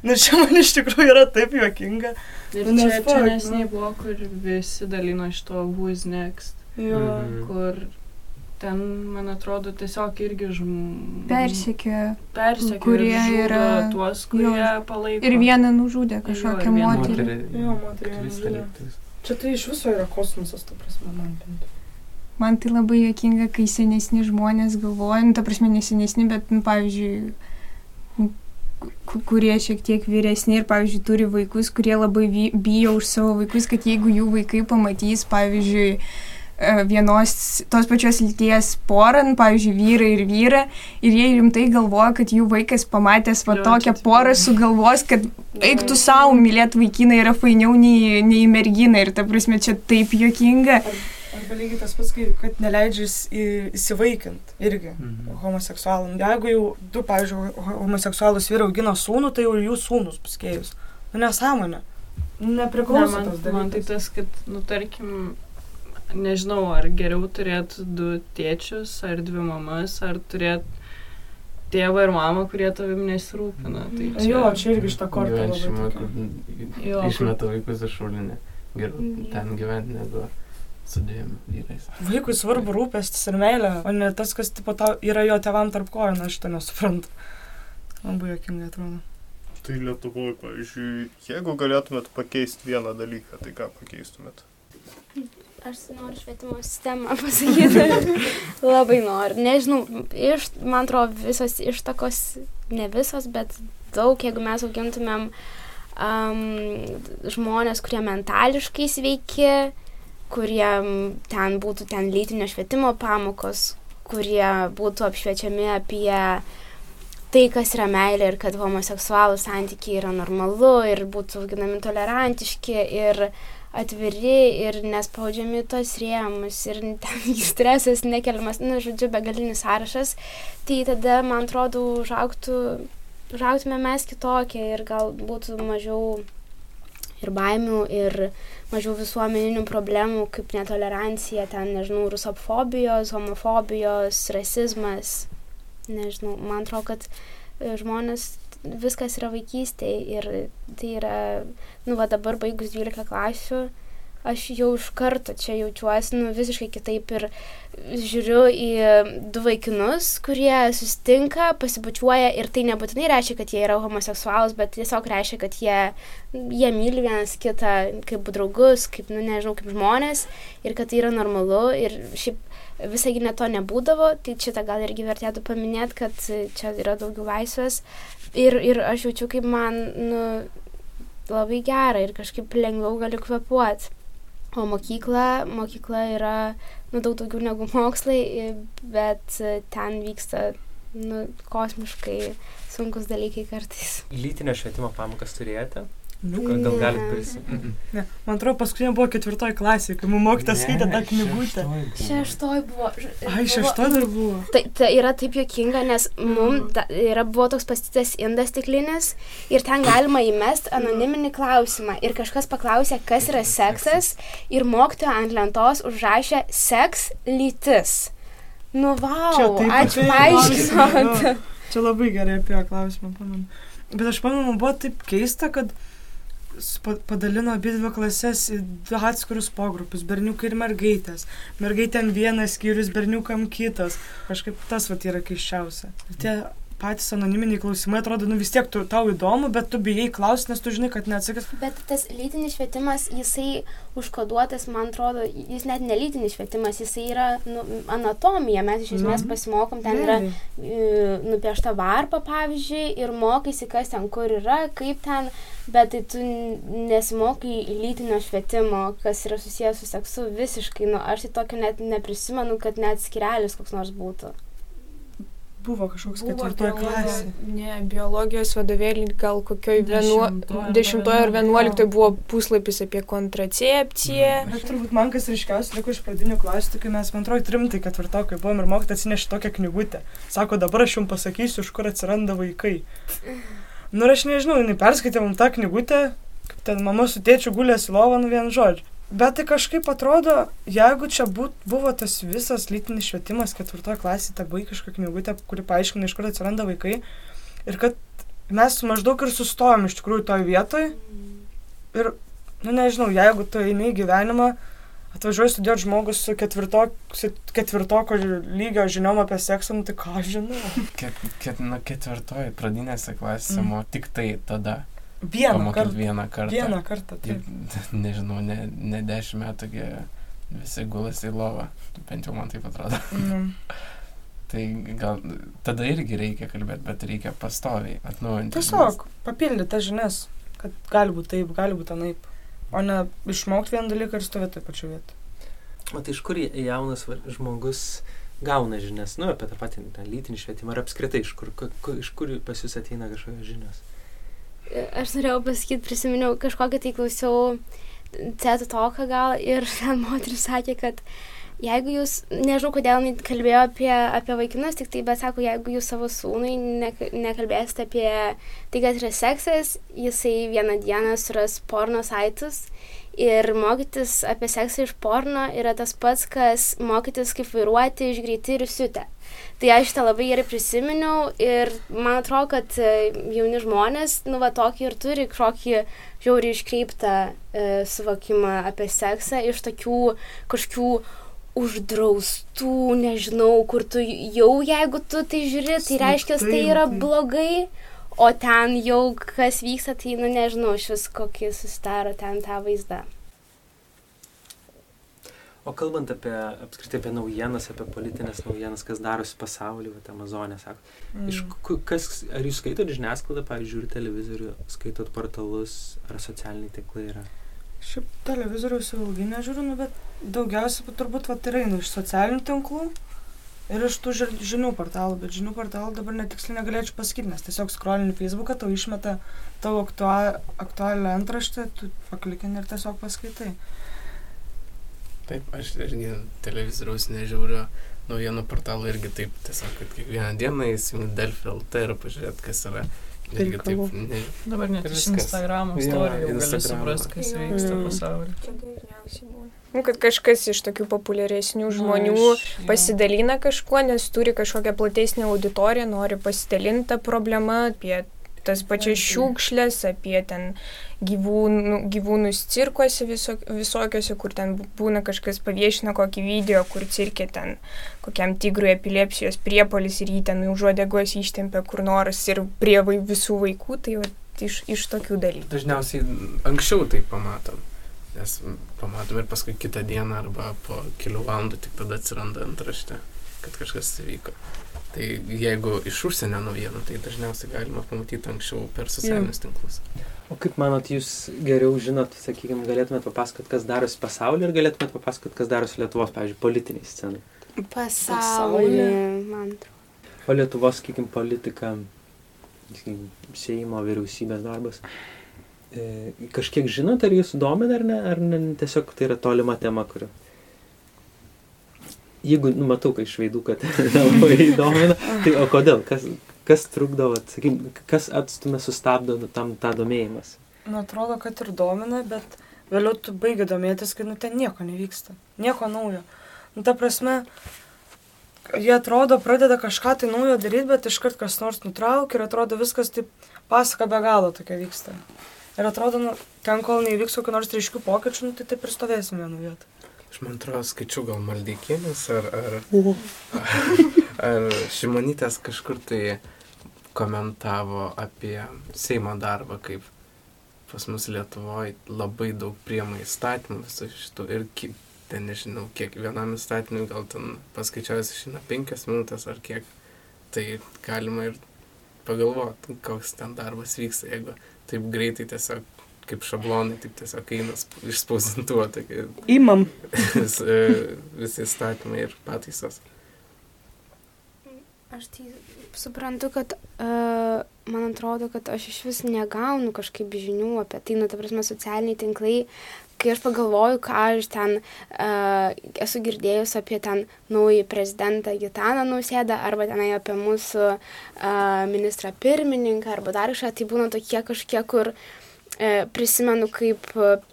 Na čia man iš tikrųjų yra taip juokinga. Ir Nu, čia, nes čia fuck, nesiniai nu. buvo, kur visi dalino iš to Who's Next, Jo. Mhm. kur ten, man atrodo, tiesiog irgi žmonės. Persikė. Persekioja kurie yra- tuos, kurie jo. palaiko. Ir vieną nužudė kažkokią moterį. Jo, moterį. Čia tai iš viso yra kosmosas, tu prasme, man bent. Man tai labai juokinga, kai senesni žmonės galvoja, nu, ta prasme, nesenesni, bet, nu, pavyzdžiui, ku- kurie šiek tiek vyresni ir, pavyzdžiui, turi vaikus, kurie labai bijo už savo vaikus, kad jeigu jų vaikai pamatys, pavyzdžiui, vienos tos pačios lyties porą, nu, pavyzdžiui, vyrą ir vyrą, ir jie rimtai galvoja, kad jų vaikas pamatęs va tokią porą sugalvos, kad eik tu savo, mylėt vaikiną yra fainiau nei, nei mergina ir ta prasme čia taip juokinga. Arba lygiai tas pats, kad neleidžia įsivaikinti irgi Mhm. homoseksualam. Jeigu jau du, pavyzdžiui, ho- homoseksualus vyrai augina sūnų, tai jau ir jų sūnus paskėjus. Nu, nesąmonė. Ne, Nepriklauso man, tas man tai tas, kad, nu, tarkim, nežinau, ar geriau turėti du tėčius, ar dvi mamas, ar turėti tėvą ir mamą, kurie tavim nesirūpina. Tai čia, Jo, čia irgi iš to Jo, išmeta vaikus iš šulinį. Geriau Mhm. ten gyventi negu su dviem vyrais. Vaikui svarbu rūpestis ir meilė, o ne tas, kas tipo, tau yra jo tevam tarp kojų, na aš to nesuprantu. Labai jokingai atrodo. Tai Lietuvoje, pavyzdžiui, jeigu galėtumėt pakeisti vieną dalyką, tai ką pakeistumėt? Aš noriu švietimo sistemą <laughs> pasakyti. Labai noriu. Nežinau, iš, man atrodo, visos ištakos, ne visos, bet daug, jeigu mes augintumėm um, žmonės, kurie mentališkai sveiki, kurie ten būtų ten lytinio švietimo pamokos, kurie būtų apšviečiami apie tai, kas yra meilė ir kad homoseksualų santykiai yra normalu ir būtų auginami tolerantiški ir atviri ir nespaudžiami tos rėmus ir ten <laughs> stresas nekeliamas, nu, žodžiu, begalinis sąrašas, tai tada, man atrodo, užauktų, užauktume mes kitokie ir gal būtų mažiau ir baimių, ir mažiau visuomeninių problemų, kaip netolerancija, ten, nežinau, rusofobijos, homofobijos, rasizmas. Nežinau, man atrodo, kad žmonės viskas yra vaikystėje ir tai yra, nu, va dabar baigus 12 klasių, aš jau iš karto čia jaučiuosi, nu, visiškai kitaip ir žiūriu į du vaikinus, kurie sustinka, pasibučiuoja ir tai nebūtinai reiškia, kad jie yra homoseksualus, bet tiesiog reiškia, kad jie, jie myli vienas kitą kaip draugus, kaip, nu, nežinau, kaip žmonės ir kad tai yra normalu ir šiaip visai net to nebūdavo, tai šitą gal irgi vertėtų paminėti, kad čia yra daugiau laisvės ir, ir aš jaučiu, kaip man, nu, labai gera ir kažkaip lengviau galiu kvepuoti. O mokykla, mokykla yra nu, daug daugiau negu mokslai, bet ten vyksta nu, kosmiškai sunkus dalykai kartais. Lytinio švietimo pamokas turėjote? Nu, Gal, gal galit prisiminti? ne. Man atrodo, paskutinė buvo ketvirtoji klasė, kai mums mokytas skaitė tą knygutę. Šeštoj buvo. Ai, šešta dar buvo. Tai, tai yra taip juokinga, nes mums yra, buvo toks pastytas indas stiklinis ir ten galima įmest anoniminį klausimą. Ir kažkas paklausė, kas yra seksas ir mokytoja ant lentos užrašė seks lytis. Nu, wow, ačiū paaiškinot. Čia labai gerai apie klausimą, pamenu. Bet aš pamenu, buvo taip keista, kad padalino abi dvi klases į du atskirus pogrupius - berniukai ir mergaitės. Mergaitėm vienas skyrius, berniukam kitas. Kažkaip tas vat yra keiščiausia. Ir tie patys anoniminiai klausimai atrodo, nu vis tiek tu, tau įdomu, bet tu bijai klausti, nes tu žinai, kad neatsakys. Bet tas lytinis švietimas, jisai užkoduotas, man atrodo, jis net nelytinis švietimas, jisai yra nu, anatomija. Mes iš esmės Mhm. pasimokom, ten yra e, nupiešta varpa, pavyzdžiui, ir mokaisi, kas ten kur yra, kaip ten, bet tai tu nesimokai lytinio švietimo, kas yra susijęs su seksu visiškai. Nu, aš tai tokio net neprisimenu, kad net skirelis koks nors būtų. Buvo kažkoks Buvo ketvirtoji biologo- klasė. Ne, biologijos vadovėlį gal kokioj Dešimtoj arba dešimtoje ar vienuoliktoje. vienuoliktoje buvo puslapis apie kontracepciją. Bet turbūt man kas ryškiausia liko iš pradinių klasių, kai mes man atrodo trimtai ketvirtokai buvom ir mokytas atsinešė tokią knygutę. Sako, dabar aš jums pasakysiu, iš kur atsiranda vaikai. Nu aš nežinau, jinai perskaitė mums tą knygutę, kaip ten mama su tėčiu gulės į lovą, nu vien žodžiu. Bet tai kažkaip atrodo, jeigu čia būt, buvo tas visas lytinis švietimas ketvirtoje klasėje, ta vaikiška knygutė, kuri paaiškina, iš kur atsiranda vaikai, ir kad mes maždaug ir sustojom iš tikrųjų toj vietoj. Ir, nu nežinau, jeigu tu eini į gyvenimą, atvažiuoji studijuoti žmogus su ketvirto, ketvirtoko lygio žiniom apie seksą, nu tai ką žinau. Ket, ket, nu, ketvirtoji pradinėse klasėse, mm. tik tai tada. Vieną kartą. Vieną kartą. Vieną kartą. Ir, Taip. <laughs> nežinau, ne, ne dešimt metų visi gulasi į lovą. Bent jau man taip atrodo. Mm. <laughs> Tai gal tada irgi reikia kalbėti, bet reikia pastoviai atnaujinti. Tiesiog papildyti tas žinias, kad gali būti taip, gali būti anaip. O ne išmokti vieną dalyką ir stovėti taip pačiu vietu. O tai iš kur jaunas žmogus gauna žinias, nu, apie tą patį tą lytinį švietimą ir apskritai, iš kur, ku, ku, iš kur pas jūs ateina kažkokios žinios? Aš norėjau pasakyti, prisiminiau kažkokią tai klausiau CETO toką gal ir <laughs> moteris sakė, kad jeigu jūs, nežinau kodėl jinai kalbėjo apie, apie vaikinus, tik tai, bet sako, jeigu jūs savo sūnui nek, nekalbėsite apie tai, kad yra seksas, jisai vieną dieną suras porno saitus ir mokytis apie seksą iš porno yra tas pats, kas mokytis kaip vairuoti iš greiti ir siutę. Tai aš šitą labai gerai prisiminiau ir man atrodo, kad e, jauni žmonės, nu, va, tokį ir turi kažkokį žiauriai iškreiptą e, suvokimą apie seksą iš tokių kažkokių uždraustų, nežinau, kur tu jau, jeigu tu tai žiūri, tai reiškia, tai yra blogai, o ten jau kas vyksta, tai, nu, nežinau, iš vis kokį susidaro ten tą vaizdą. O kalbant apie, apskritai apie naujienas, apie politinės naujienas, kas darosi pasaulyje, va, Amazonė, sako. Mm. Iš, kas, ar jūs skaitot žiniasklaidą, pavyzdžiui, žiūrit televizorių, skaitot portalus, ar socialiniai tinklai yra? Šiaip televizoriaus jau ilgai nežiūriu, nu, bet daugiausia turbūt va, tai eina iš socialinių tinklų ir iš tų ži- žinių portalų, bet žinių portalų dabar netiksliai negalėčiau pasakyti, nes tiesiog skrolini Facebooką, tau išmeta tavo aktua, aktualią antraštę, tu paklikini ir tiesiog paskaitai. Taip, aš irgi televizoriaus nežiūriu naujienų portalų irgi taip, tiesiog, kad kiekvieną dieną įsijungi Delfi LT ir pažiūrėt, kas yra. Irgi taip, ne, Dabar net Ir iš. Instagramo istorijų gali suprasti, kas vyksta pasaulyje. Nu, kad kažkas iš tokių populiaresnių žmonių Nu, iš- pasidalina kažkuo, nes turi kažkokią platesnę auditoriją, nori pasidalinti tą problemą apie tas pačias šiukšlės, apie ten gyvūnų, gyvūnus cirkuose viso, visokiuose, kur ten bū- būna kažkas paviešina kokį video, kur cirkė ten kokiam tigrui epilepsijos priepolis ir jį ten už uodegos ištempia kur nors ir prie visų vaikų, tai va, iš, iš tokių dalykų. Dažniausiai anksčiau tai pamatom. Nes pamatom ir paskui kitą dieną arba po kelių valandų tik tada atsiranda antraštė, kad kažkas įvyko. Tai jeigu iš užsienio naujienų, tai dažniausiai galima pamatyti anksčiau per socialinius tinklus. O kaip manot, jūs geriau žinot, sakykime, galėtumėt papasakot, kas darosi pasaulyje ir galėtumėt papasakot, kas darosi Lietuvos, pavyzdžiui, politiniai scenai. Pasaulį, man atrodo. O Lietuvos, sakykime, politika, Seimo vyriausybės darbas. E, kažkiek žinot, ar jūs domina ar ne, ar ne, tiesiog tai yra tolima tema, kuri. Jeigu, nu, matau, kai iš veidų, kad <laughs> labai domina, tai o kodėl, kas, kas trukdo, sakykim, kas atstumia, sustabdo tam tą domėjimas? Nu, atrodo, kad ir domina, bet vėliau tu baigi domėtis, kad nu ten nieko nevyksta. Nieko naujo. Nu, ta prasme, jie atrodo, pradeda kažką tai naujo daryti, bet iškart kas nors nutraukia ir atrodo viskas taip pasaka be galo tokia vyksta. Ir atrodo, nu, ten kol neįvyks kokių nors ryškių pokyčių, nu, tai taip ir stovėsim vienu vietu. Aš man atrodo, skaičiau gal maldykėnis ar, ar, <laughs> ar šimonytės kažkur tai komentavo apie Seimo darbą, kaip pas mus Lietuvoje labai daug priema įstatymų visų šitų ir ten nežinau, kiek vienam įstatymui gal ten paskaičiavęs išina penkias minutės ar kiek, tai galima ir pagalvoti, koks ten darbas vyksta, jeigu taip greitai tiesiog kaip šablonai, taip tiesiog eina sp- iš spausdintuvo, tokie Įmam. vis, e, visi įstatymai ir pataisos. Aš tai suprantu, kad uh, man atrodo, kad aš iš vis negaunu kažkaip žinių apie tai, nu, ta prasme, socialiniai tinklai, kai aš pagalvoju, ką aš ten uh, esu girdėjus apie ten naują prezidentą Gitaną Nausėdą, arba tenai apie mūsų uh, ministrą pirmininką, arba dar kažką, tai būna tokie kažkiek, kur e, prisimenu, kaip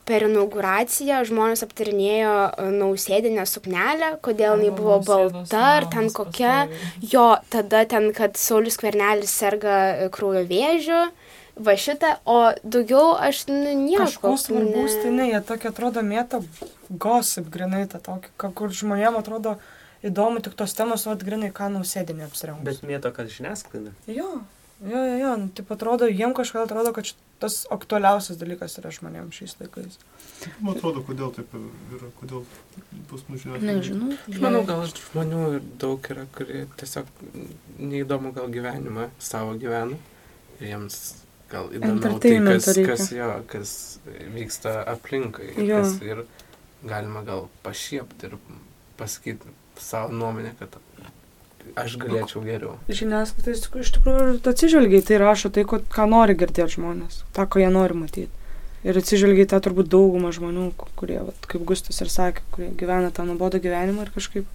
per inauguraciją žmonės aptarinėjo nausėdinę suknelę, kodėl jinai buvo balta ar ten kokia. Jo, tada ten, kad Saulis Kvernelis serga kraujo vėžiu. Va šitą, o daugiau aš nu, nieko. Kažko svarbaus, tai ne, jie tokie atrodo mėta gosip grinai, tą tokį, ka- kur žmonėm atrodo įdomu tik tos temos, o grinai ką nausėdinė apsirengus. Bet mėto, kad žiniasklaida. Jo, jo, jo, jo, nu, taip atrodo, jiem kažką atrodo, kad tas aktualiausias dalykas yra žmonėms šiais laikais. Man atrodo, kodėl taip yra, kodėl pas mus žiniasklaida. Nežinau. Aš manau, gal žmonių ir daug yra, kurie tiesiog neįdomu gal gyvenimą savo gyvena. Ir jiems gal įdomu tai, kas, kas, jo, kas vyksta aplinkai. ir Jo. Kas, ir galima gal pašiepti ir pasakyti savo nuomonę, kad aš galėčiau geriau. Žiniasklaida iš tikrųjų- iš tikrųjų ir atsižvelgia į tai rašo tai, ko, ką nori girdėti žmonės, tą, ko jie nori matyti. Ir atsižvelgia į tą turbūt daugumą žmonių, ku- kurie, vat, kaip Gustas ir sakė, kurie gyvena tą nuobodą gyvenimą ir kažkaip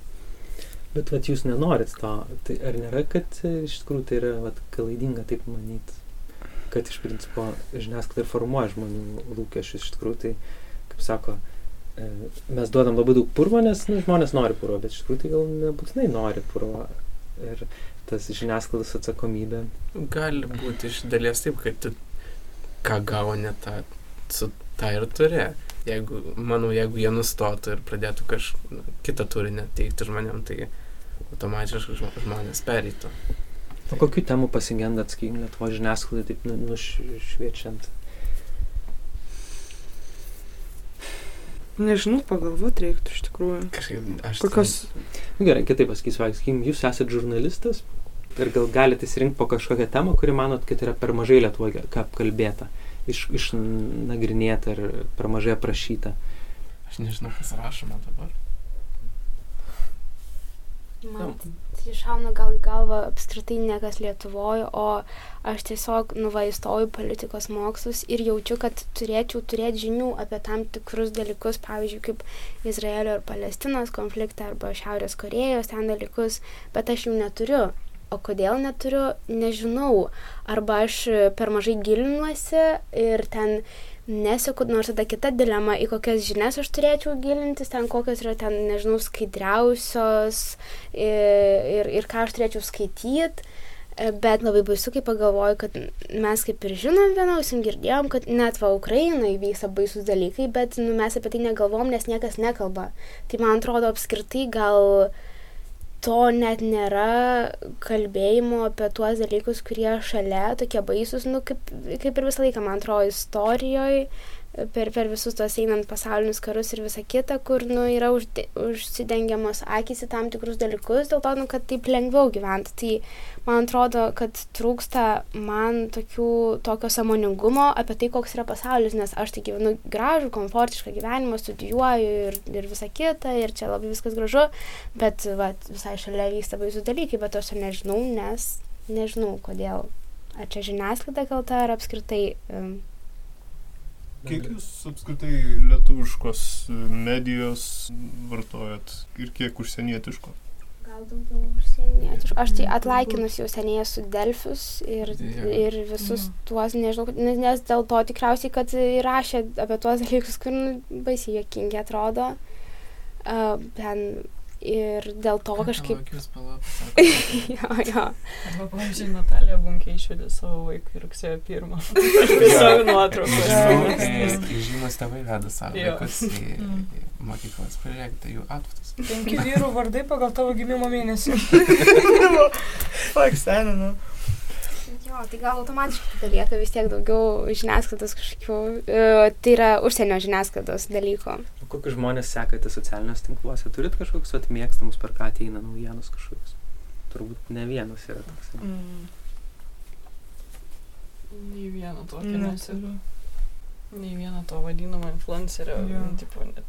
Bet vat, jūs nenorit to. Tai ar nėra, kad e, iš tikrųjų tai yra vat, klaidinga taip manyti? Kad iš principo žiniasklaida formuoja žmonių lūkesčius. Iš tikrųjų tai, kaip sako, e, mes duodam labai daug purvo, nes nu, žmonės nori purvo, bet iš tikrųjų tai gal nebūtinai nori purvo. Ir tas žiniasklaidos atsakomybė. Gali būti iš dalies taip, kad tu ką gauni, tą, su tą ir turi. Jeigu, manau, jeigu jie nustotų ir pradėtų kažką kitą turinį teikti žmonėm, tai automatiškai žmo- žmonės pereitų. O kokių temų pasigendat, sakykim, Lietuvo žiniasklaidai taip nu- nušviečiant? Nežinau, pagalvoti reiktų iš tikrųjų. Kažkaip aš... Kokios... Nu, gerai, kitaip pasakysiu, sakykim, jūs esate žurnalistas ir gal galite įsirinkti po kažkokią temą, kuri manot, kad yra per mažai Lietuvoje apkalbėta, iš, išnagrinėta ir per mažai aprašyta. Aš nežinau, kas rašoma dabar. Man tai šauna gal į galvą apskritai niekas Lietuvoje, o aš tiesiog nuvaistojau politikos mokslus ir jaučiu, kad turėčiau turėti žinių apie tam tikrus dalykus, pavyzdžiui, kaip Izraelio ir Palestinos konfliktą arba Šiaurės Korejos ten dalykus, bet aš jų neturiu. O kodėl neturiu, nežinau. Arba aš per mažai gilinuosi ir ten neseku, nors tada kita dilema, į kokias žinias aš turėčiau gilintis, ten kokios yra ten, nežinau, skaidriausios ir, ir, ir ką aš turėčiau skaityti. Bet labai baisu, kai pagalvoju, kad mes kaip ir žinom vienausim girdėjom, kad net va Ukrainoje vyksta baisus dalykai, bet nu, mes apie tai negalvom, nes niekas nekalba. Tai man atrodo apskritai gal to net nėra kalbėjimo apie tuos dalykus, kurie šalia tokie baisus, nu kaip, kaip ir visą laiką, man atrodo, istorijoje, per, per visus tos einant pasaulinius karus ir visą kitą, kur nu, yra užde, užsidengiamos akis į tam tikrus dalykus, dėl to, nu, kad taip lengviau gyventi. Tai man atrodo, kad trūksta man tokių, tokio samoningumo apie tai, koks yra pasaulis, nes aš tai gyvenu gražų, komfortišką gyvenimą, studijuoju ir, ir visą kitą, ir čia labai viskas gražu, bet va, visai šalia vyksta baisus dalykai, bet aš to nežinau, nes nežinau kodėl. Ar čia žiniasklaida kalta, ar apskritai um, Kiek jūs apskritai lietuviškos medijos vartojat ir kiek užsienietiško? Gal daugiau užsienietiškų. Aš tai atlaikinus jau seniai esu Delfius ir, Jo. ir visus tuos, nežinau, nes nes dėl to tikriausiai, kad rašė apie tuos dalykus, kur nu, baisiai jokingi atrodo. Uh, ten ir dėl to kažkaip... <laughs> jo, jo. Arba, pavyzdžiui, Natalija Bunkė išvedė savo vaiką rugsėjo pirmą. <laughs> Tiesiog nuotraukas. Žymus tėvai veda savo vaikus į, į mokyklas. Pažiūrėkite jų atvatus. Penki vyrų vardai pagal tavo gimimo mėnesį. <laughs> Fak, seniai, nu. Jo, tai gal automatiškai tada lieka vis tiek daugiau žiniasklaidos kažkokių, uh, tai yra užsienio žiniasklaidos dalykų. Kokius žmonės sekate socialiniuose tinkluose? Turit kažkokius atmėgstamus, per ką ateina naujienos kažkokius? Turbūt ne vienas yra toks. Mm. Nei vieno tokio Ne, nesiriu. Nei vieno to vadinamo influencerio. Jo. Tipo, net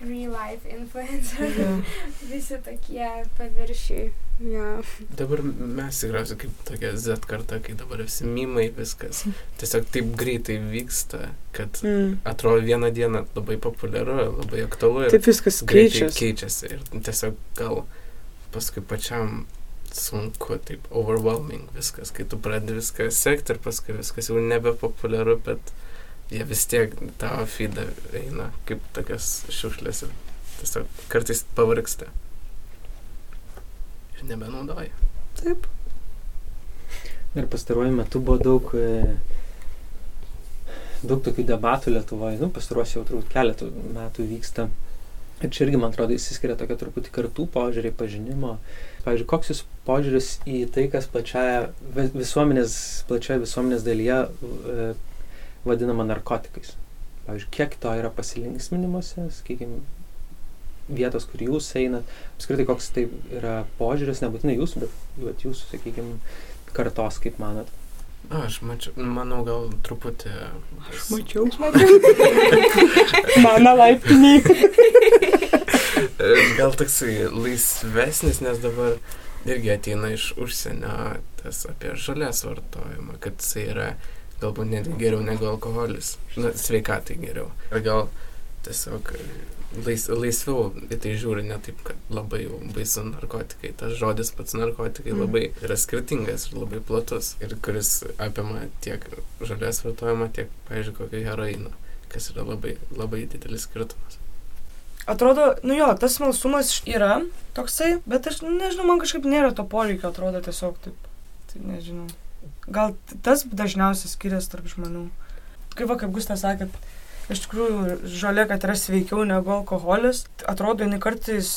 Real life influencer. Jo. <laughs> Visi tokie paviršiai. Jo. Dabar mes tikriausiai kaip tokia Z karta, kai dabar visi mimai viskas. Tiesiog taip greitai vyksta, kad Mm. atrodo vieną dieną labai populiaru, labai aktualu Taip viskas greitai keičiasi. keičiasi. Ir tiesiog gal paskui pačiam sunku, taip overwhelming viskas, kai tu pradedi viską sekti ir paskui viskas jau nebepopuliaru, bet jie vis tiek tavo feedą eina kaip tokias šiukšlės ir tiesiog kartais pavargsta. Ir nebenaudoji. Taip. Ir pastaruoju metu buvo daug, e, daug tokių debatų Lietuvoje, nu, pastaruosiu jau turbūt keletų metų vyksta. Ir čia irgi, man atrodo, įsiskiria tokia truputį kartų požiūrį, pažinimo. Pavyzdžiui, koks jūs požiūris į tai, kas plačiaja visuomenės, plačioje visuomenės dalyje e, vadinama narkotikais. Pavyzdžiui, kiek to yra pasilinksminimuose, sakykime, vietos, kur jūs einat, apskritai koks tai yra požiūris, nebūtinai jūsų, bet, bet jūsų, sakykime, kartos, kaip manot. Na, aš mačiau, manau, gal truputį. Aš mačiau. Aš mačiau. <laughs> Mano laiptiniai. gal toksai laisvesnis, nes dabar irgi ateina iš užsienio tas apie žalės vartojimą, kad jisai yra galbūt net geriau negu alkoholis. Na, sveikatai geriau. Ir gal tiesiog lais, laisviau į tai žiūri, ne taip, kad labai jau baisu narkotikai. Tas žodis pats narkotikai mm. labai yra skirtingas ir labai platus. Ir kuris apima tiek žalės vartojimą, tiek, pavyzdžiui, kokio heroino, kas yra labai, labai didelis skirtumas. Atrodo, nu jo, tas smalsumas yra toksai, bet aš nežinau, man kažkaip nėra to poreikio, atrodo tiesiog taip. Tai nežinau. Gal tas dažniausiai skiriasi tarp žmonių. Kaip va, kaip Gustas sakė, kad iš tikrųjų žalia, kad yra sveikiau negu alkoholis. Atrodo, jinai kartais,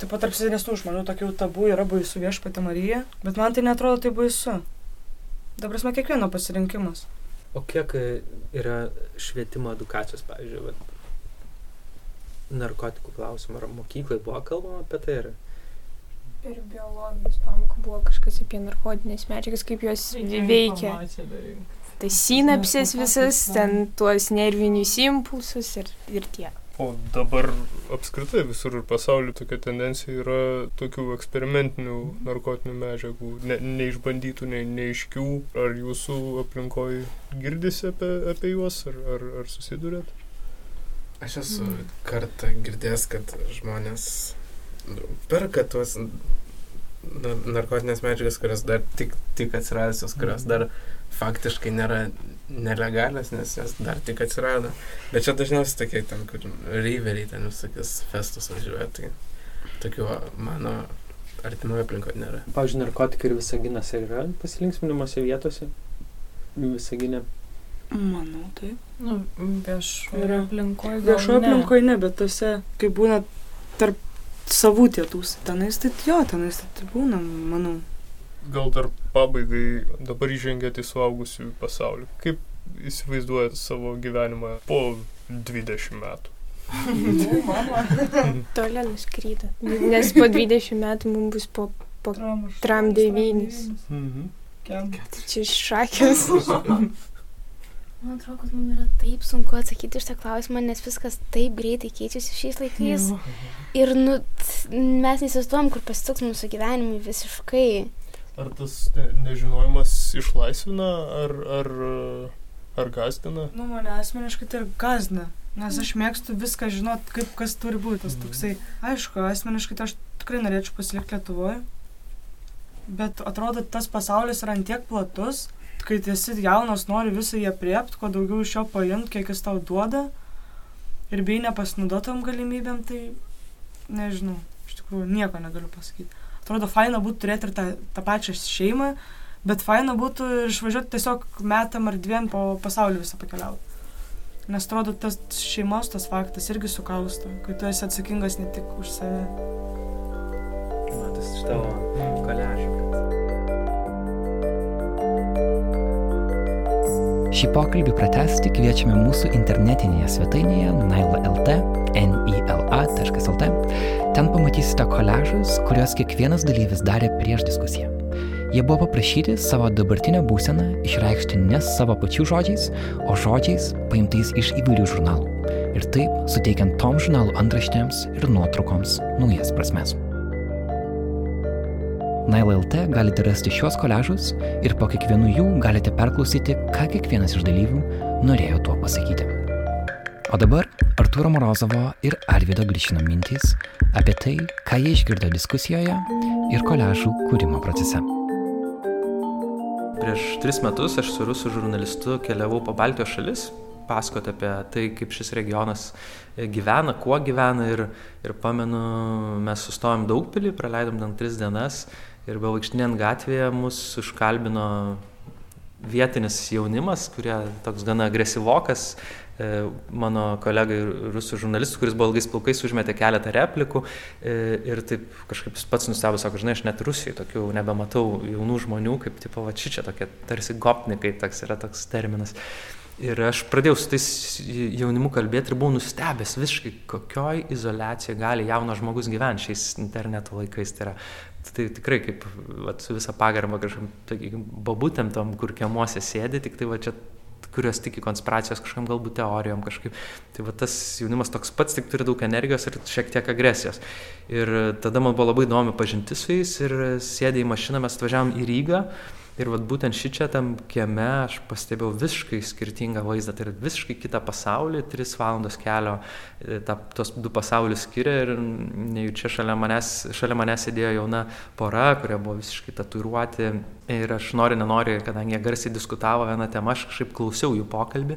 taip pat tarp senesnių žmonių, tokių tabų yra baisu viešpati Marija, bet man tai netrodo tai baisu. Dabar mes kiekvieno pasirinkimas. O kiek e, yra švietimo edukacijos, pavyzdžiui, narkotikų klausimų, ar mokyklai buvo kalbama apie tai? Ar... Per biologijos pamoką buvo kažkas apie narkotinės medžiagas, kaip jos veikia tai sinapsės visas, ten tuos nervinius impulsus ir, ir tiek. O dabar apskritai visur pasaulyje tokia tendencija yra tokių eksperimentinių narkotinių medžiagų, ne, neišbandytų, ne, neiškių. Ar jūsų aplinkoje girdisi apie, apie juos, ar, ar, ar susidurėt? Aš esu mm. kartą girdėjęs, kad žmonės perka tuos narkotinės medžiagas, kurios dar tik, tik atsiradusios, kurios mm. dar faktiškai nėra nelegalios, nes jos dar tik atsirado. Bet čia dažniausiai tokie ten, kur reiveriai ten visokius festus važiuoja, tai tokių mano artimoje aplinkoje nėra. Pavyzdžiui, narkotikai ir visaginas yra pasilinksminimuose vietose? Visaginė. Manau, taip. Nu, viešoje aplinkoje. Viešoje aplinkoje ne, bet tose, kai būna tarp savų tėtus, tenais tai jo, tenais tai būna, manau gal dar pabaigai dabar įžengėte į suaugusių pasaulį. Kaip įsivaizduojate savo gyvenimą po 20 metų? <laughs> Toli nuskrydo. Nes po 20 metų mums bus po, po tram 9. Mhm. Čia šakės. Man atrodo, kad mums yra taip sunku atsakyti iš tą klausimą, nes viskas taip greitai keičiasi šiais laikais. Ir nu, mes neįsivaizduojam, kur pasituks mūsų gyvenimai visiškai. Ar tas ne, nežinojimas išlaisvina, ar, ar, ar gazdina? Nu, mane asmeniškai tai ir gazdina. Nes aš mėgstu viską žinot, kaip kas turi būti. Tas mhm. toksai, aišku, asmeniškai tai aš tikrai norėčiau pasilikti Lietuvoje. Bet atrodo, tas pasaulis yra antiek platus, kai esi jaunas, nori visą jį apriepti, kuo daugiau iš jo paimti, kiek jis tau duoda. Ir bei nepasinaudotam galimybėm, tai nežinau, iš tikrųjų nieko negaliu pasakyti atrodo faina būtų turėti ir tą, tą pačią šeimą, bet faina būtų ir išvažiuoti tiesiog metam ar dviem po pasaulį visą pakeliauti. Nes atrodo, tas šeimos tas faktas irgi sukausto, kai tu esi atsakingas ne tik už save. Matas iš tavo koležų. Šį pokalbį pratesti kviečiame mūsų internetinėje svetainėje naila.lt, nila.lt Ten pamatysite koležus, kuriuos kiekvienas dalyvis darė prieš diskusiją. Jie buvo paprašyti savo dabartinę būseną išreikšti ne savo pačių žodžiais, o žodžiais paimtais iš įvairių žurnalų. Ir taip suteikiant tom žurnalų antraštėms ir nuotraukoms naujas prasmes. NailLT galite rasti šios koležus ir po kiekvienų jų galite perklausyti, ką kiekvienas iš dalyvių norėjo tuo pasakyti. O dabar Arturo Morozovo ir Arvido Glišino mintys apie tai, ką jie išgirdo diskusijoje ir koležų kūrimo procese. Prieš tris metus aš su rusų žurnalistu keliavau po Baltijos šalis pasakoti apie tai, kaip šis regionas gyvena, kuo gyvena ir, ir pamenu, mes sustojom daugpilį, praleidom ten tris dienas ir bevaikštinėjant gatvėje mus užkalbino vietinis jaunimas, kurie toks gana agresyvokas, e, mano kolegai rusų žurnalistų, kuris buvo ilgais plaukais, užmetė keletą replikų e, ir taip kažkaip pats nustebo, sako, žinai, aš net Rusijoje tokių nebematau jaunų žmonių, kaip tipo, va čia tokie tarsi gopnikai, toks yra toks terminas. Ir aš pradėjau su tais jaunimu kalbėti ir buvau nustebęs visiškai, kokioj izolacijoje gali jaunas žmogus gyventi šiais interneto laikais. Tai yra tai tikrai kaip vat, su visa pagarba kažkam, sakykime, babutėm tom, kur kiemuose sėdi, tik tai va čia kurios tiki konspiracijos kažkam galbūt teorijom kažkaip. Tai va tas jaunimas toks pats, tik turi daug energijos ir šiek tiek agresijos. Ir tada man buvo labai įdomi pažintis su jais ir sėdė į mašiną, mes atvažiavom į Rygą. Ir vat būtent šičia tam kieme aš pastebėjau visiškai skirtingą vaizdą, tai yra visiškai kitą pasaulį, tris valandos kelio, e, ta, tos du pasaulius skiria ir nejučia šalia manęs, šalia manęs sėdėjo jauna pora, kurie buvo visiškai tatuiruoti ir aš nori, nenori, kadangi jie garsiai diskutavo vieną temą, aš kažkaip klausiau jų pokalbį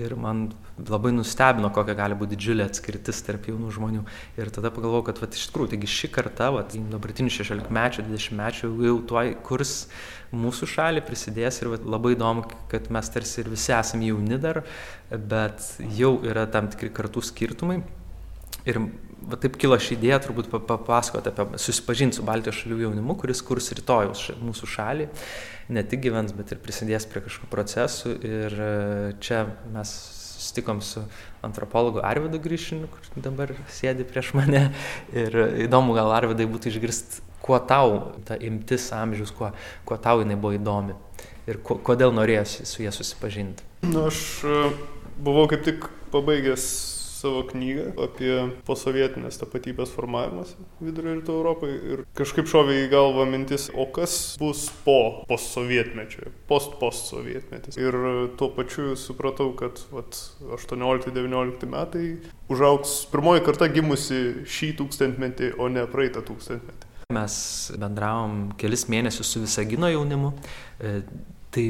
ir man labai nustebino, kokia gali būti didžiulė atskirtis tarp jaunų žmonių. Ir tada pagalvojau, kad vat, iš tikrųjų, taigi ši karta, vat, dabartinių 16 mečių, 20 mečių jau tuoj kurs mūsų šalį prisidės ir labai įdomu, kad mes tarsi ir visi esame jauni dar, bet jau yra tam tikri kartų skirtumai. Ir va, taip kilo ši idėja turbūt papasakoti apie susipažinti su Baltijos šalių jaunimu, kuris kurs rytojus mūsų šalį, ne tik gyvens, bet ir prisidės prie kažkokių procesų. Ir e, čia mes susitikom su antropologu Arvidu Grįšiniu, kur dabar sėdi prieš mane. Ir įdomu, gal Arvidai būtų išgirsti kuo tau ta imtis amžius, kuo, kuo tau jinai buvo įdomi ir ko, kodėl norėjosi su jie susipažinti? Na, aš e, buvau kaip tik pabaigęs savo knygą apie posovietinės tapatybės formavimas vidurio rytų Europai ir kažkaip šovė į galvą mintis, o kas bus po postsovietmečio, post-postsovietmetis. Ir tuo pačiu supratau, kad 18-19 metai užauks pirmoji karta gimusi šį tūkstantmetį, o ne praeitą tūkstantmetį. Mes bendravom kelis mėnesius su Visagino jaunimu. E, tai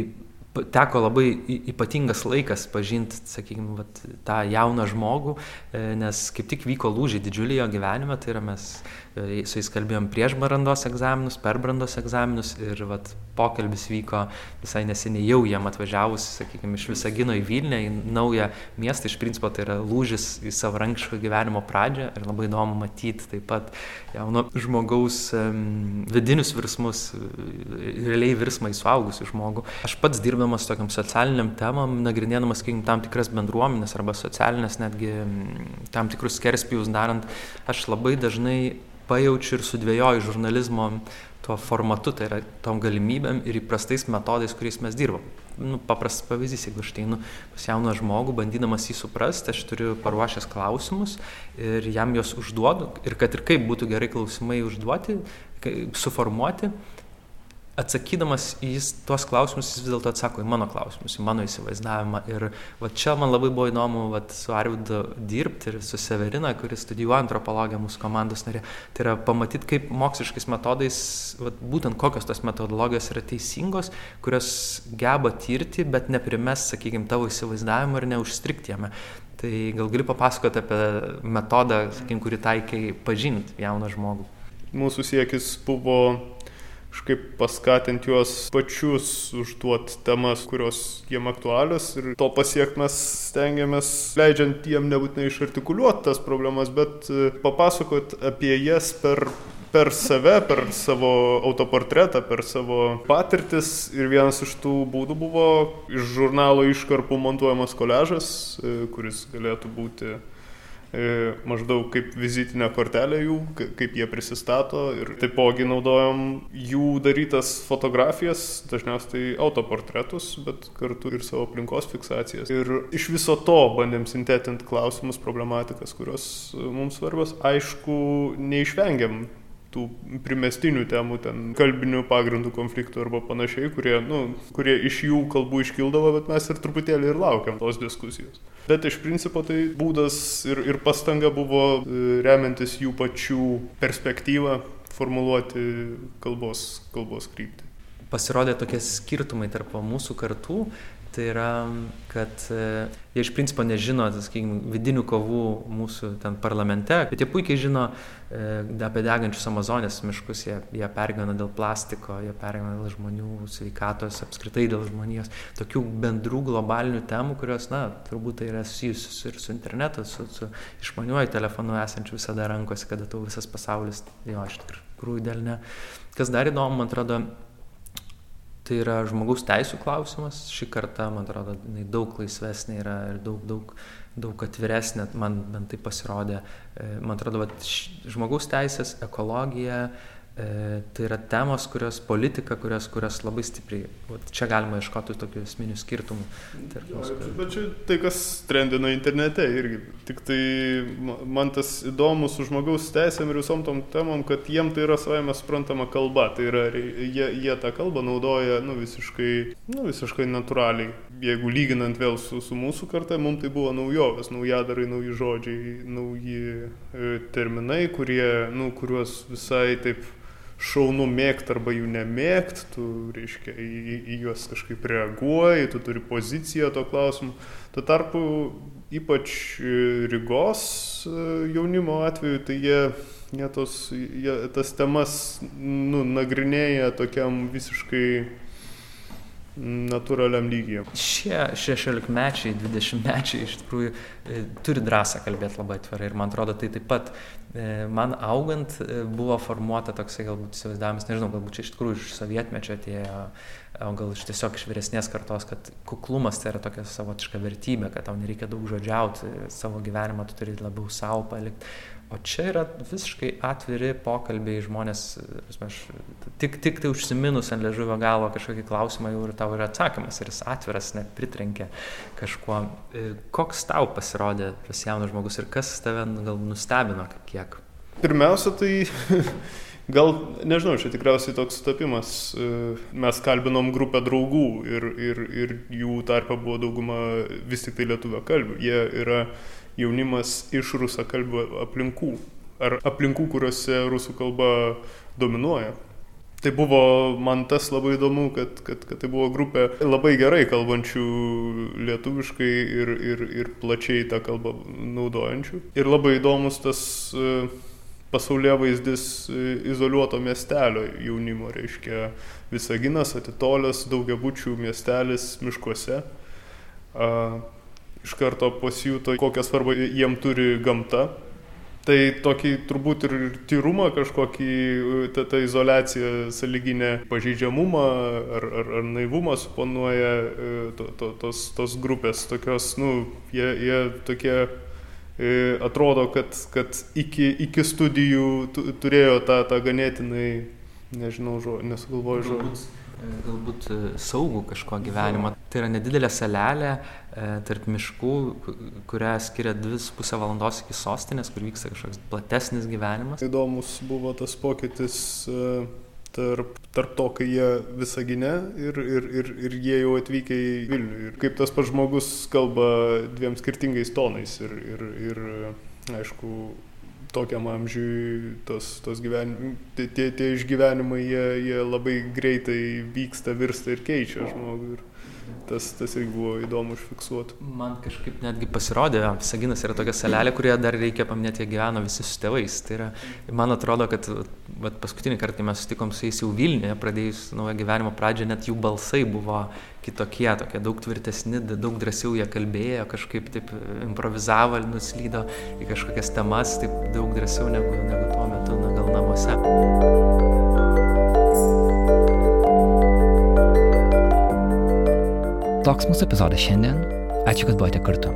teko labai ypatingas laikas pažinti, sakykime, vat, tą jauną žmogų, e, nes kaip tik vyko lūžiai didžiuliai jo gyvenime, tai yra mes su jais kalbėjom prieš brandos egzaminus, per brandos egzaminus ir vat, pokalbis vyko visai neseniai jau jam atvažiavus, sakykime, iš Visagino į Vilnių, į naują miestą, iš principo tai yra lūžis į savarankiško gyvenimo pradžią ir labai įdomu matyti taip pat jauno žmogaus um, vidinius virsmus, realiai virsmą į suaugusių žmogų. Aš pats dirbdamas tokiam socialiniam temam, nagrinėdamas, sakykime, tam tikras bendruomenės arba socialinės netgi tam tikrus skerspijus darant, aš labai dažnai pajaučiu ir sudvėjoju žurnalizmo tuo formatu, tai yra tom galimybėm ir įprastais metodais, kuriais mes dirbam. Nu, paprastas pavyzdys, jeigu aš einu pas jauną žmogų, bandydamas jį suprasti, aš turiu paruošęs klausimus ir jam juos užduodu ir kad ir kaip būtų gerai klausimai užduoti, suformuoti, atsakydamas į jis, tuos klausimus, jis vis dėlto atsako į mano klausimus, į mano įsivaizdavimą. Ir va, čia man labai buvo įdomu va, su Arvidu dirbti ir su Severina, kuris studijuoja antropologiją mūsų komandos narė. Tai yra pamatyti, kaip moksliškais metodais, va, būtent kokios tos metodologijos yra teisingos, kurios geba tirti, bet neprimes, sakykime, tavo įsivaizdavimą ir neužstrikti jame. Tai gal gali papasakoti apie metodą, sakykime, kurį taikai pažinti jauną žmogų. Mūsų siekis buvo kažkaip paskatinti juos pačius užduoti temas, kurios jiem aktualios ir to pasiekti mes stengiamės, leidžiant jiem nebūtinai išartikuliuoti tas problemas, bet e, papasakot apie jas per per save, per savo autoportretą, per savo patirtis. Ir vienas iš tų būdų buvo iš žurnalo iškarpų montuojamas koležas, e, kuris galėtų būti maždaug kaip vizitinė kortelė jų, kaip jie prisistato ir taipogi naudojom jų darytas fotografijas, dažniausiai autoportretus, bet kartu ir savo aplinkos fiksacijas. Ir iš viso to bandėm sintetinti klausimus, problematikas, kurios mums svarbios. Aišku, neišvengiam tų primestinių temų, ten kalbinių pagrindų konfliktų arba panašiai, kurie, nu, kurie iš jų kalbų iškildavo, bet mes ir truputėlį ir laukiam tos diskusijos. Bet iš principo tai būdas ir, ir pastanga buvo e, remiantis jų pačių perspektyvą formuluoti kalbos, kalbos kryptį. Pasirodė tokie skirtumai tarp mūsų kartų, Tai yra, kad e, jie iš principo nežino, sakykime, vidinių kovų mūsų ten parlamente, bet jie puikiai žino e, apie degančius Amazonės miškus, jie, jie pergyvena dėl plastiko, jie pergyvena dėl žmonių sveikatos, apskritai dėl žmonijos, tokių bendrų globalinių temų, kurios, na, turbūt tai yra susijusios ir su internetu, su, su išmaniuoju telefonu esančiu visada rankose, kada tau visas pasaulis, jo, iš tikrųjų dėl ne. Kas dar įdomu, man atrodo, tai yra žmogaus teisų klausimas. Šį kartą, man atrodo, jinai daug laisvesnė yra ir daug, daug, daug atviresnė, man bent tai pasirodė. E, man atrodo, kad žmogaus teisės, ekologija, tai yra temos, kurios politika, kurios, kurios labai stipriai, vat, čia galima iškoti tokių esminių skirtumų. Bet čia tai, kas trendina internete irgi. Tik tai man tas įdomu su žmogaus teisėm ir visom tom temom, kad jiem tai yra savame suprantama kalba. Tai yra, jie, jie tą kalbą naudoja nu, visiškai, nu, visiškai natūraliai. Jeigu lyginant vėl su, su mūsų karta, mums tai buvo naujovės, naujadarai, nauji žodžiai, nauji e, terminai, kurie, nu, kuriuos visai taip šaunu mėgt arba jų nemėgt, tu, reiškia, į, į juos kažkaip reaguoji, tu turi poziciją to klausimu. Tuo tarpu, ypač Rygos e, jaunimo atveju, tai jie, jie, tos, jie tas temas nu, nagrinėja tokiam visiškai natūraliam lygyje. Šie šešiolikmečiai, dvidešimtmečiai iš tikrųjų e, turi drąsą kalbėti labai atvirai ir man atrodo tai taip pat e, man augant e, buvo formuota toksai galbūt įsivaizdavimas, nežinau, galbūt čia iš tikrųjų iš sovietmečio atėjo, o gal iš tiesiog iš vyresnės kartos, kad kuklumas tai yra tokia savotiška vertybė, kad tau nereikia daug žodžiauti, savo gyvenimą tu turi labiau savo palikti. O čia yra visiškai atviri pokalbiai, žmonės, aš tik, tik tai užsiminus ant ležuvio galo kažkokį klausimą jau ir tau yra atsakymas ir jis atviras, net pritrenkė kažkuo. E, koks tau pasirodė tas jaunas žmogus ir kas tave gal nustebino kiek? Pirmiausia, tai <laughs> gal, nežinau, čia tikriausiai toks sutapimas. E, mes kalbinom grupę draugų ir, ir, ir jų tarpe buvo dauguma vis tik tai lietuvio kalbių. Jie yra jaunimas iš rusakalbių aplinkų ar aplinkų, kuriuose rusų kalba dominuoja. Tai buvo man tas labai įdomu, kad, kad, kad tai buvo grupė labai gerai kalbančių lietuviškai ir, ir, ir plačiai tą kalbą naudojančių. Ir labai įdomus tas e, pasaulyje vaizdis e, izoliuoto miestelio jaunimo, reiškia Visaginas, atitolęs daugiabučių miestelis miškuose iš karto pasijuto, kokią svarbą jiem turi gamta. Tai tokį turbūt ir tyrumą kažkokį, ta, ta izolacija, saliginė pažeidžiamumą ar, ar, ar naivumą suponuoja e, to, to, tos, tos grupės, tokios, nu, jie, jie tokie e, atrodo, kad, kad iki, iki studijų turėjo tą, tą ganėtinai, nežinau, žo, nesugalvoju žodžius galbūt e, saugų kažko gyvenimą. Tai yra nedidelė salelė tarp miškų, kurią skiria 2,5 valandos iki sostinės, kur vyksta kažkoks platesnis gyvenimas. Įdomus buvo tas pokytis e, tarp, tarp to, kai jie visą gynę ir, ir, ir, ir jie jau atvykę į Vilnių. Ir kaip tas pats žmogus kalba dviem skirtingais tonais. Ir, ir, ir aišku, tokiam amžiui tos, tos gyvenim, tie, tie išgyvenimai, jie, jie labai greitai vyksta, virsta ir keičia žmogų. Ir tas, tas irgi buvo įdomu užfiksuoti. Man kažkaip netgi pasirodė, Saginas yra tokia salelė, kurioje dar reikia paminėti, jie gyveno visi su tėvais. Tai yra, man atrodo, kad vat, paskutinį kartą, kai mes sutikom su jais jau Vilniuje, pradėjus naują gyvenimo pradžią, net jų balsai buvo kitokie, tokie daug tvirtesni, daug drąsiau jie kalbėjo, kažkaip taip improvizavo, nuslydo į kažkokias temas, taip daug drąsiau negu, negu tuo metu, na gal namuose. Toks mūsų epizodas šiandien. Ačiū, kad buvote kartu.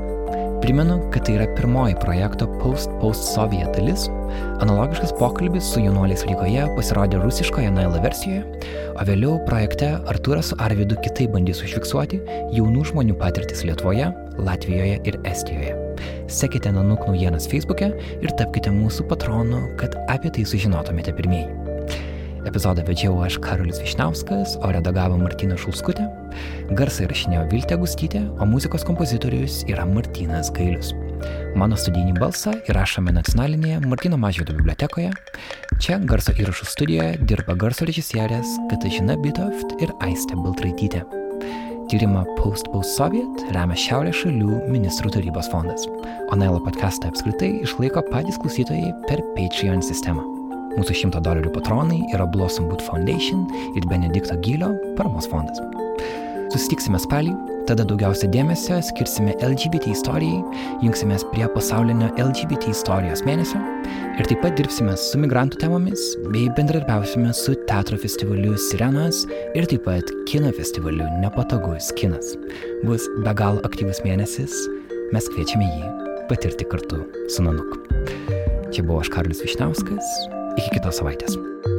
Primenu, kad tai yra pirmoji projekto Post Post Soviet dalis. Analogiškas pokalbis su jaunuoliais Rygoje pasirodė rusiškoje Nailo versijoje, o vėliau projekte Artūras su Arvidu kitaip bandys užfiksuoti jaunų žmonių patirtis Lietuvoje, Latvijoje ir Estijoje. Sekite Nanuk naujienas Facebook'e ir tapkite mūsų patronu, kad apie tai sužinotumėte pirmieji. Epizodą vedžiau aš Karolis Višniauskas, o redagavo Martina Šulskutė. Garsą įrašinėjo Viltė Gustytė, o muzikos kompozitorius yra Martinas Gailius. Mano studijinį balsą įrašome nacionalinėje Martino Mažvydo bibliotekoje. Čia garso įrašų studijoje dirba garso režisierės Katažina Bitoft ir Aistė Baltraitytė. Tyrimą Post Post Soviet remia Šiaurės šalių ministrų tarybos fondas, o Nailo podcastą apskritai išlaiko patys klausytojai per Patreon sistemą. Mūsų 100 dolerių patronai yra Blossom Boot Foundation ir Benedikto Gylio paramos fondas. Susitiksime spalį, tada daugiausia dėmesio skirsime LGBT istorijai, jungsimės prie pasaulinio LGBT istorijos mėnesio ir taip pat dirbsime su migrantų temomis bei bendradarbiausime su teatro festivaliu Sirenos ir taip pat kino festivaliu Nepatogus kinas. Bus be galo aktyvus mėnesis, mes kviečiame jį patirti kartu su Nanuk. Čia buvo aš Karlis Višniauskas, ikke ta seg vei til.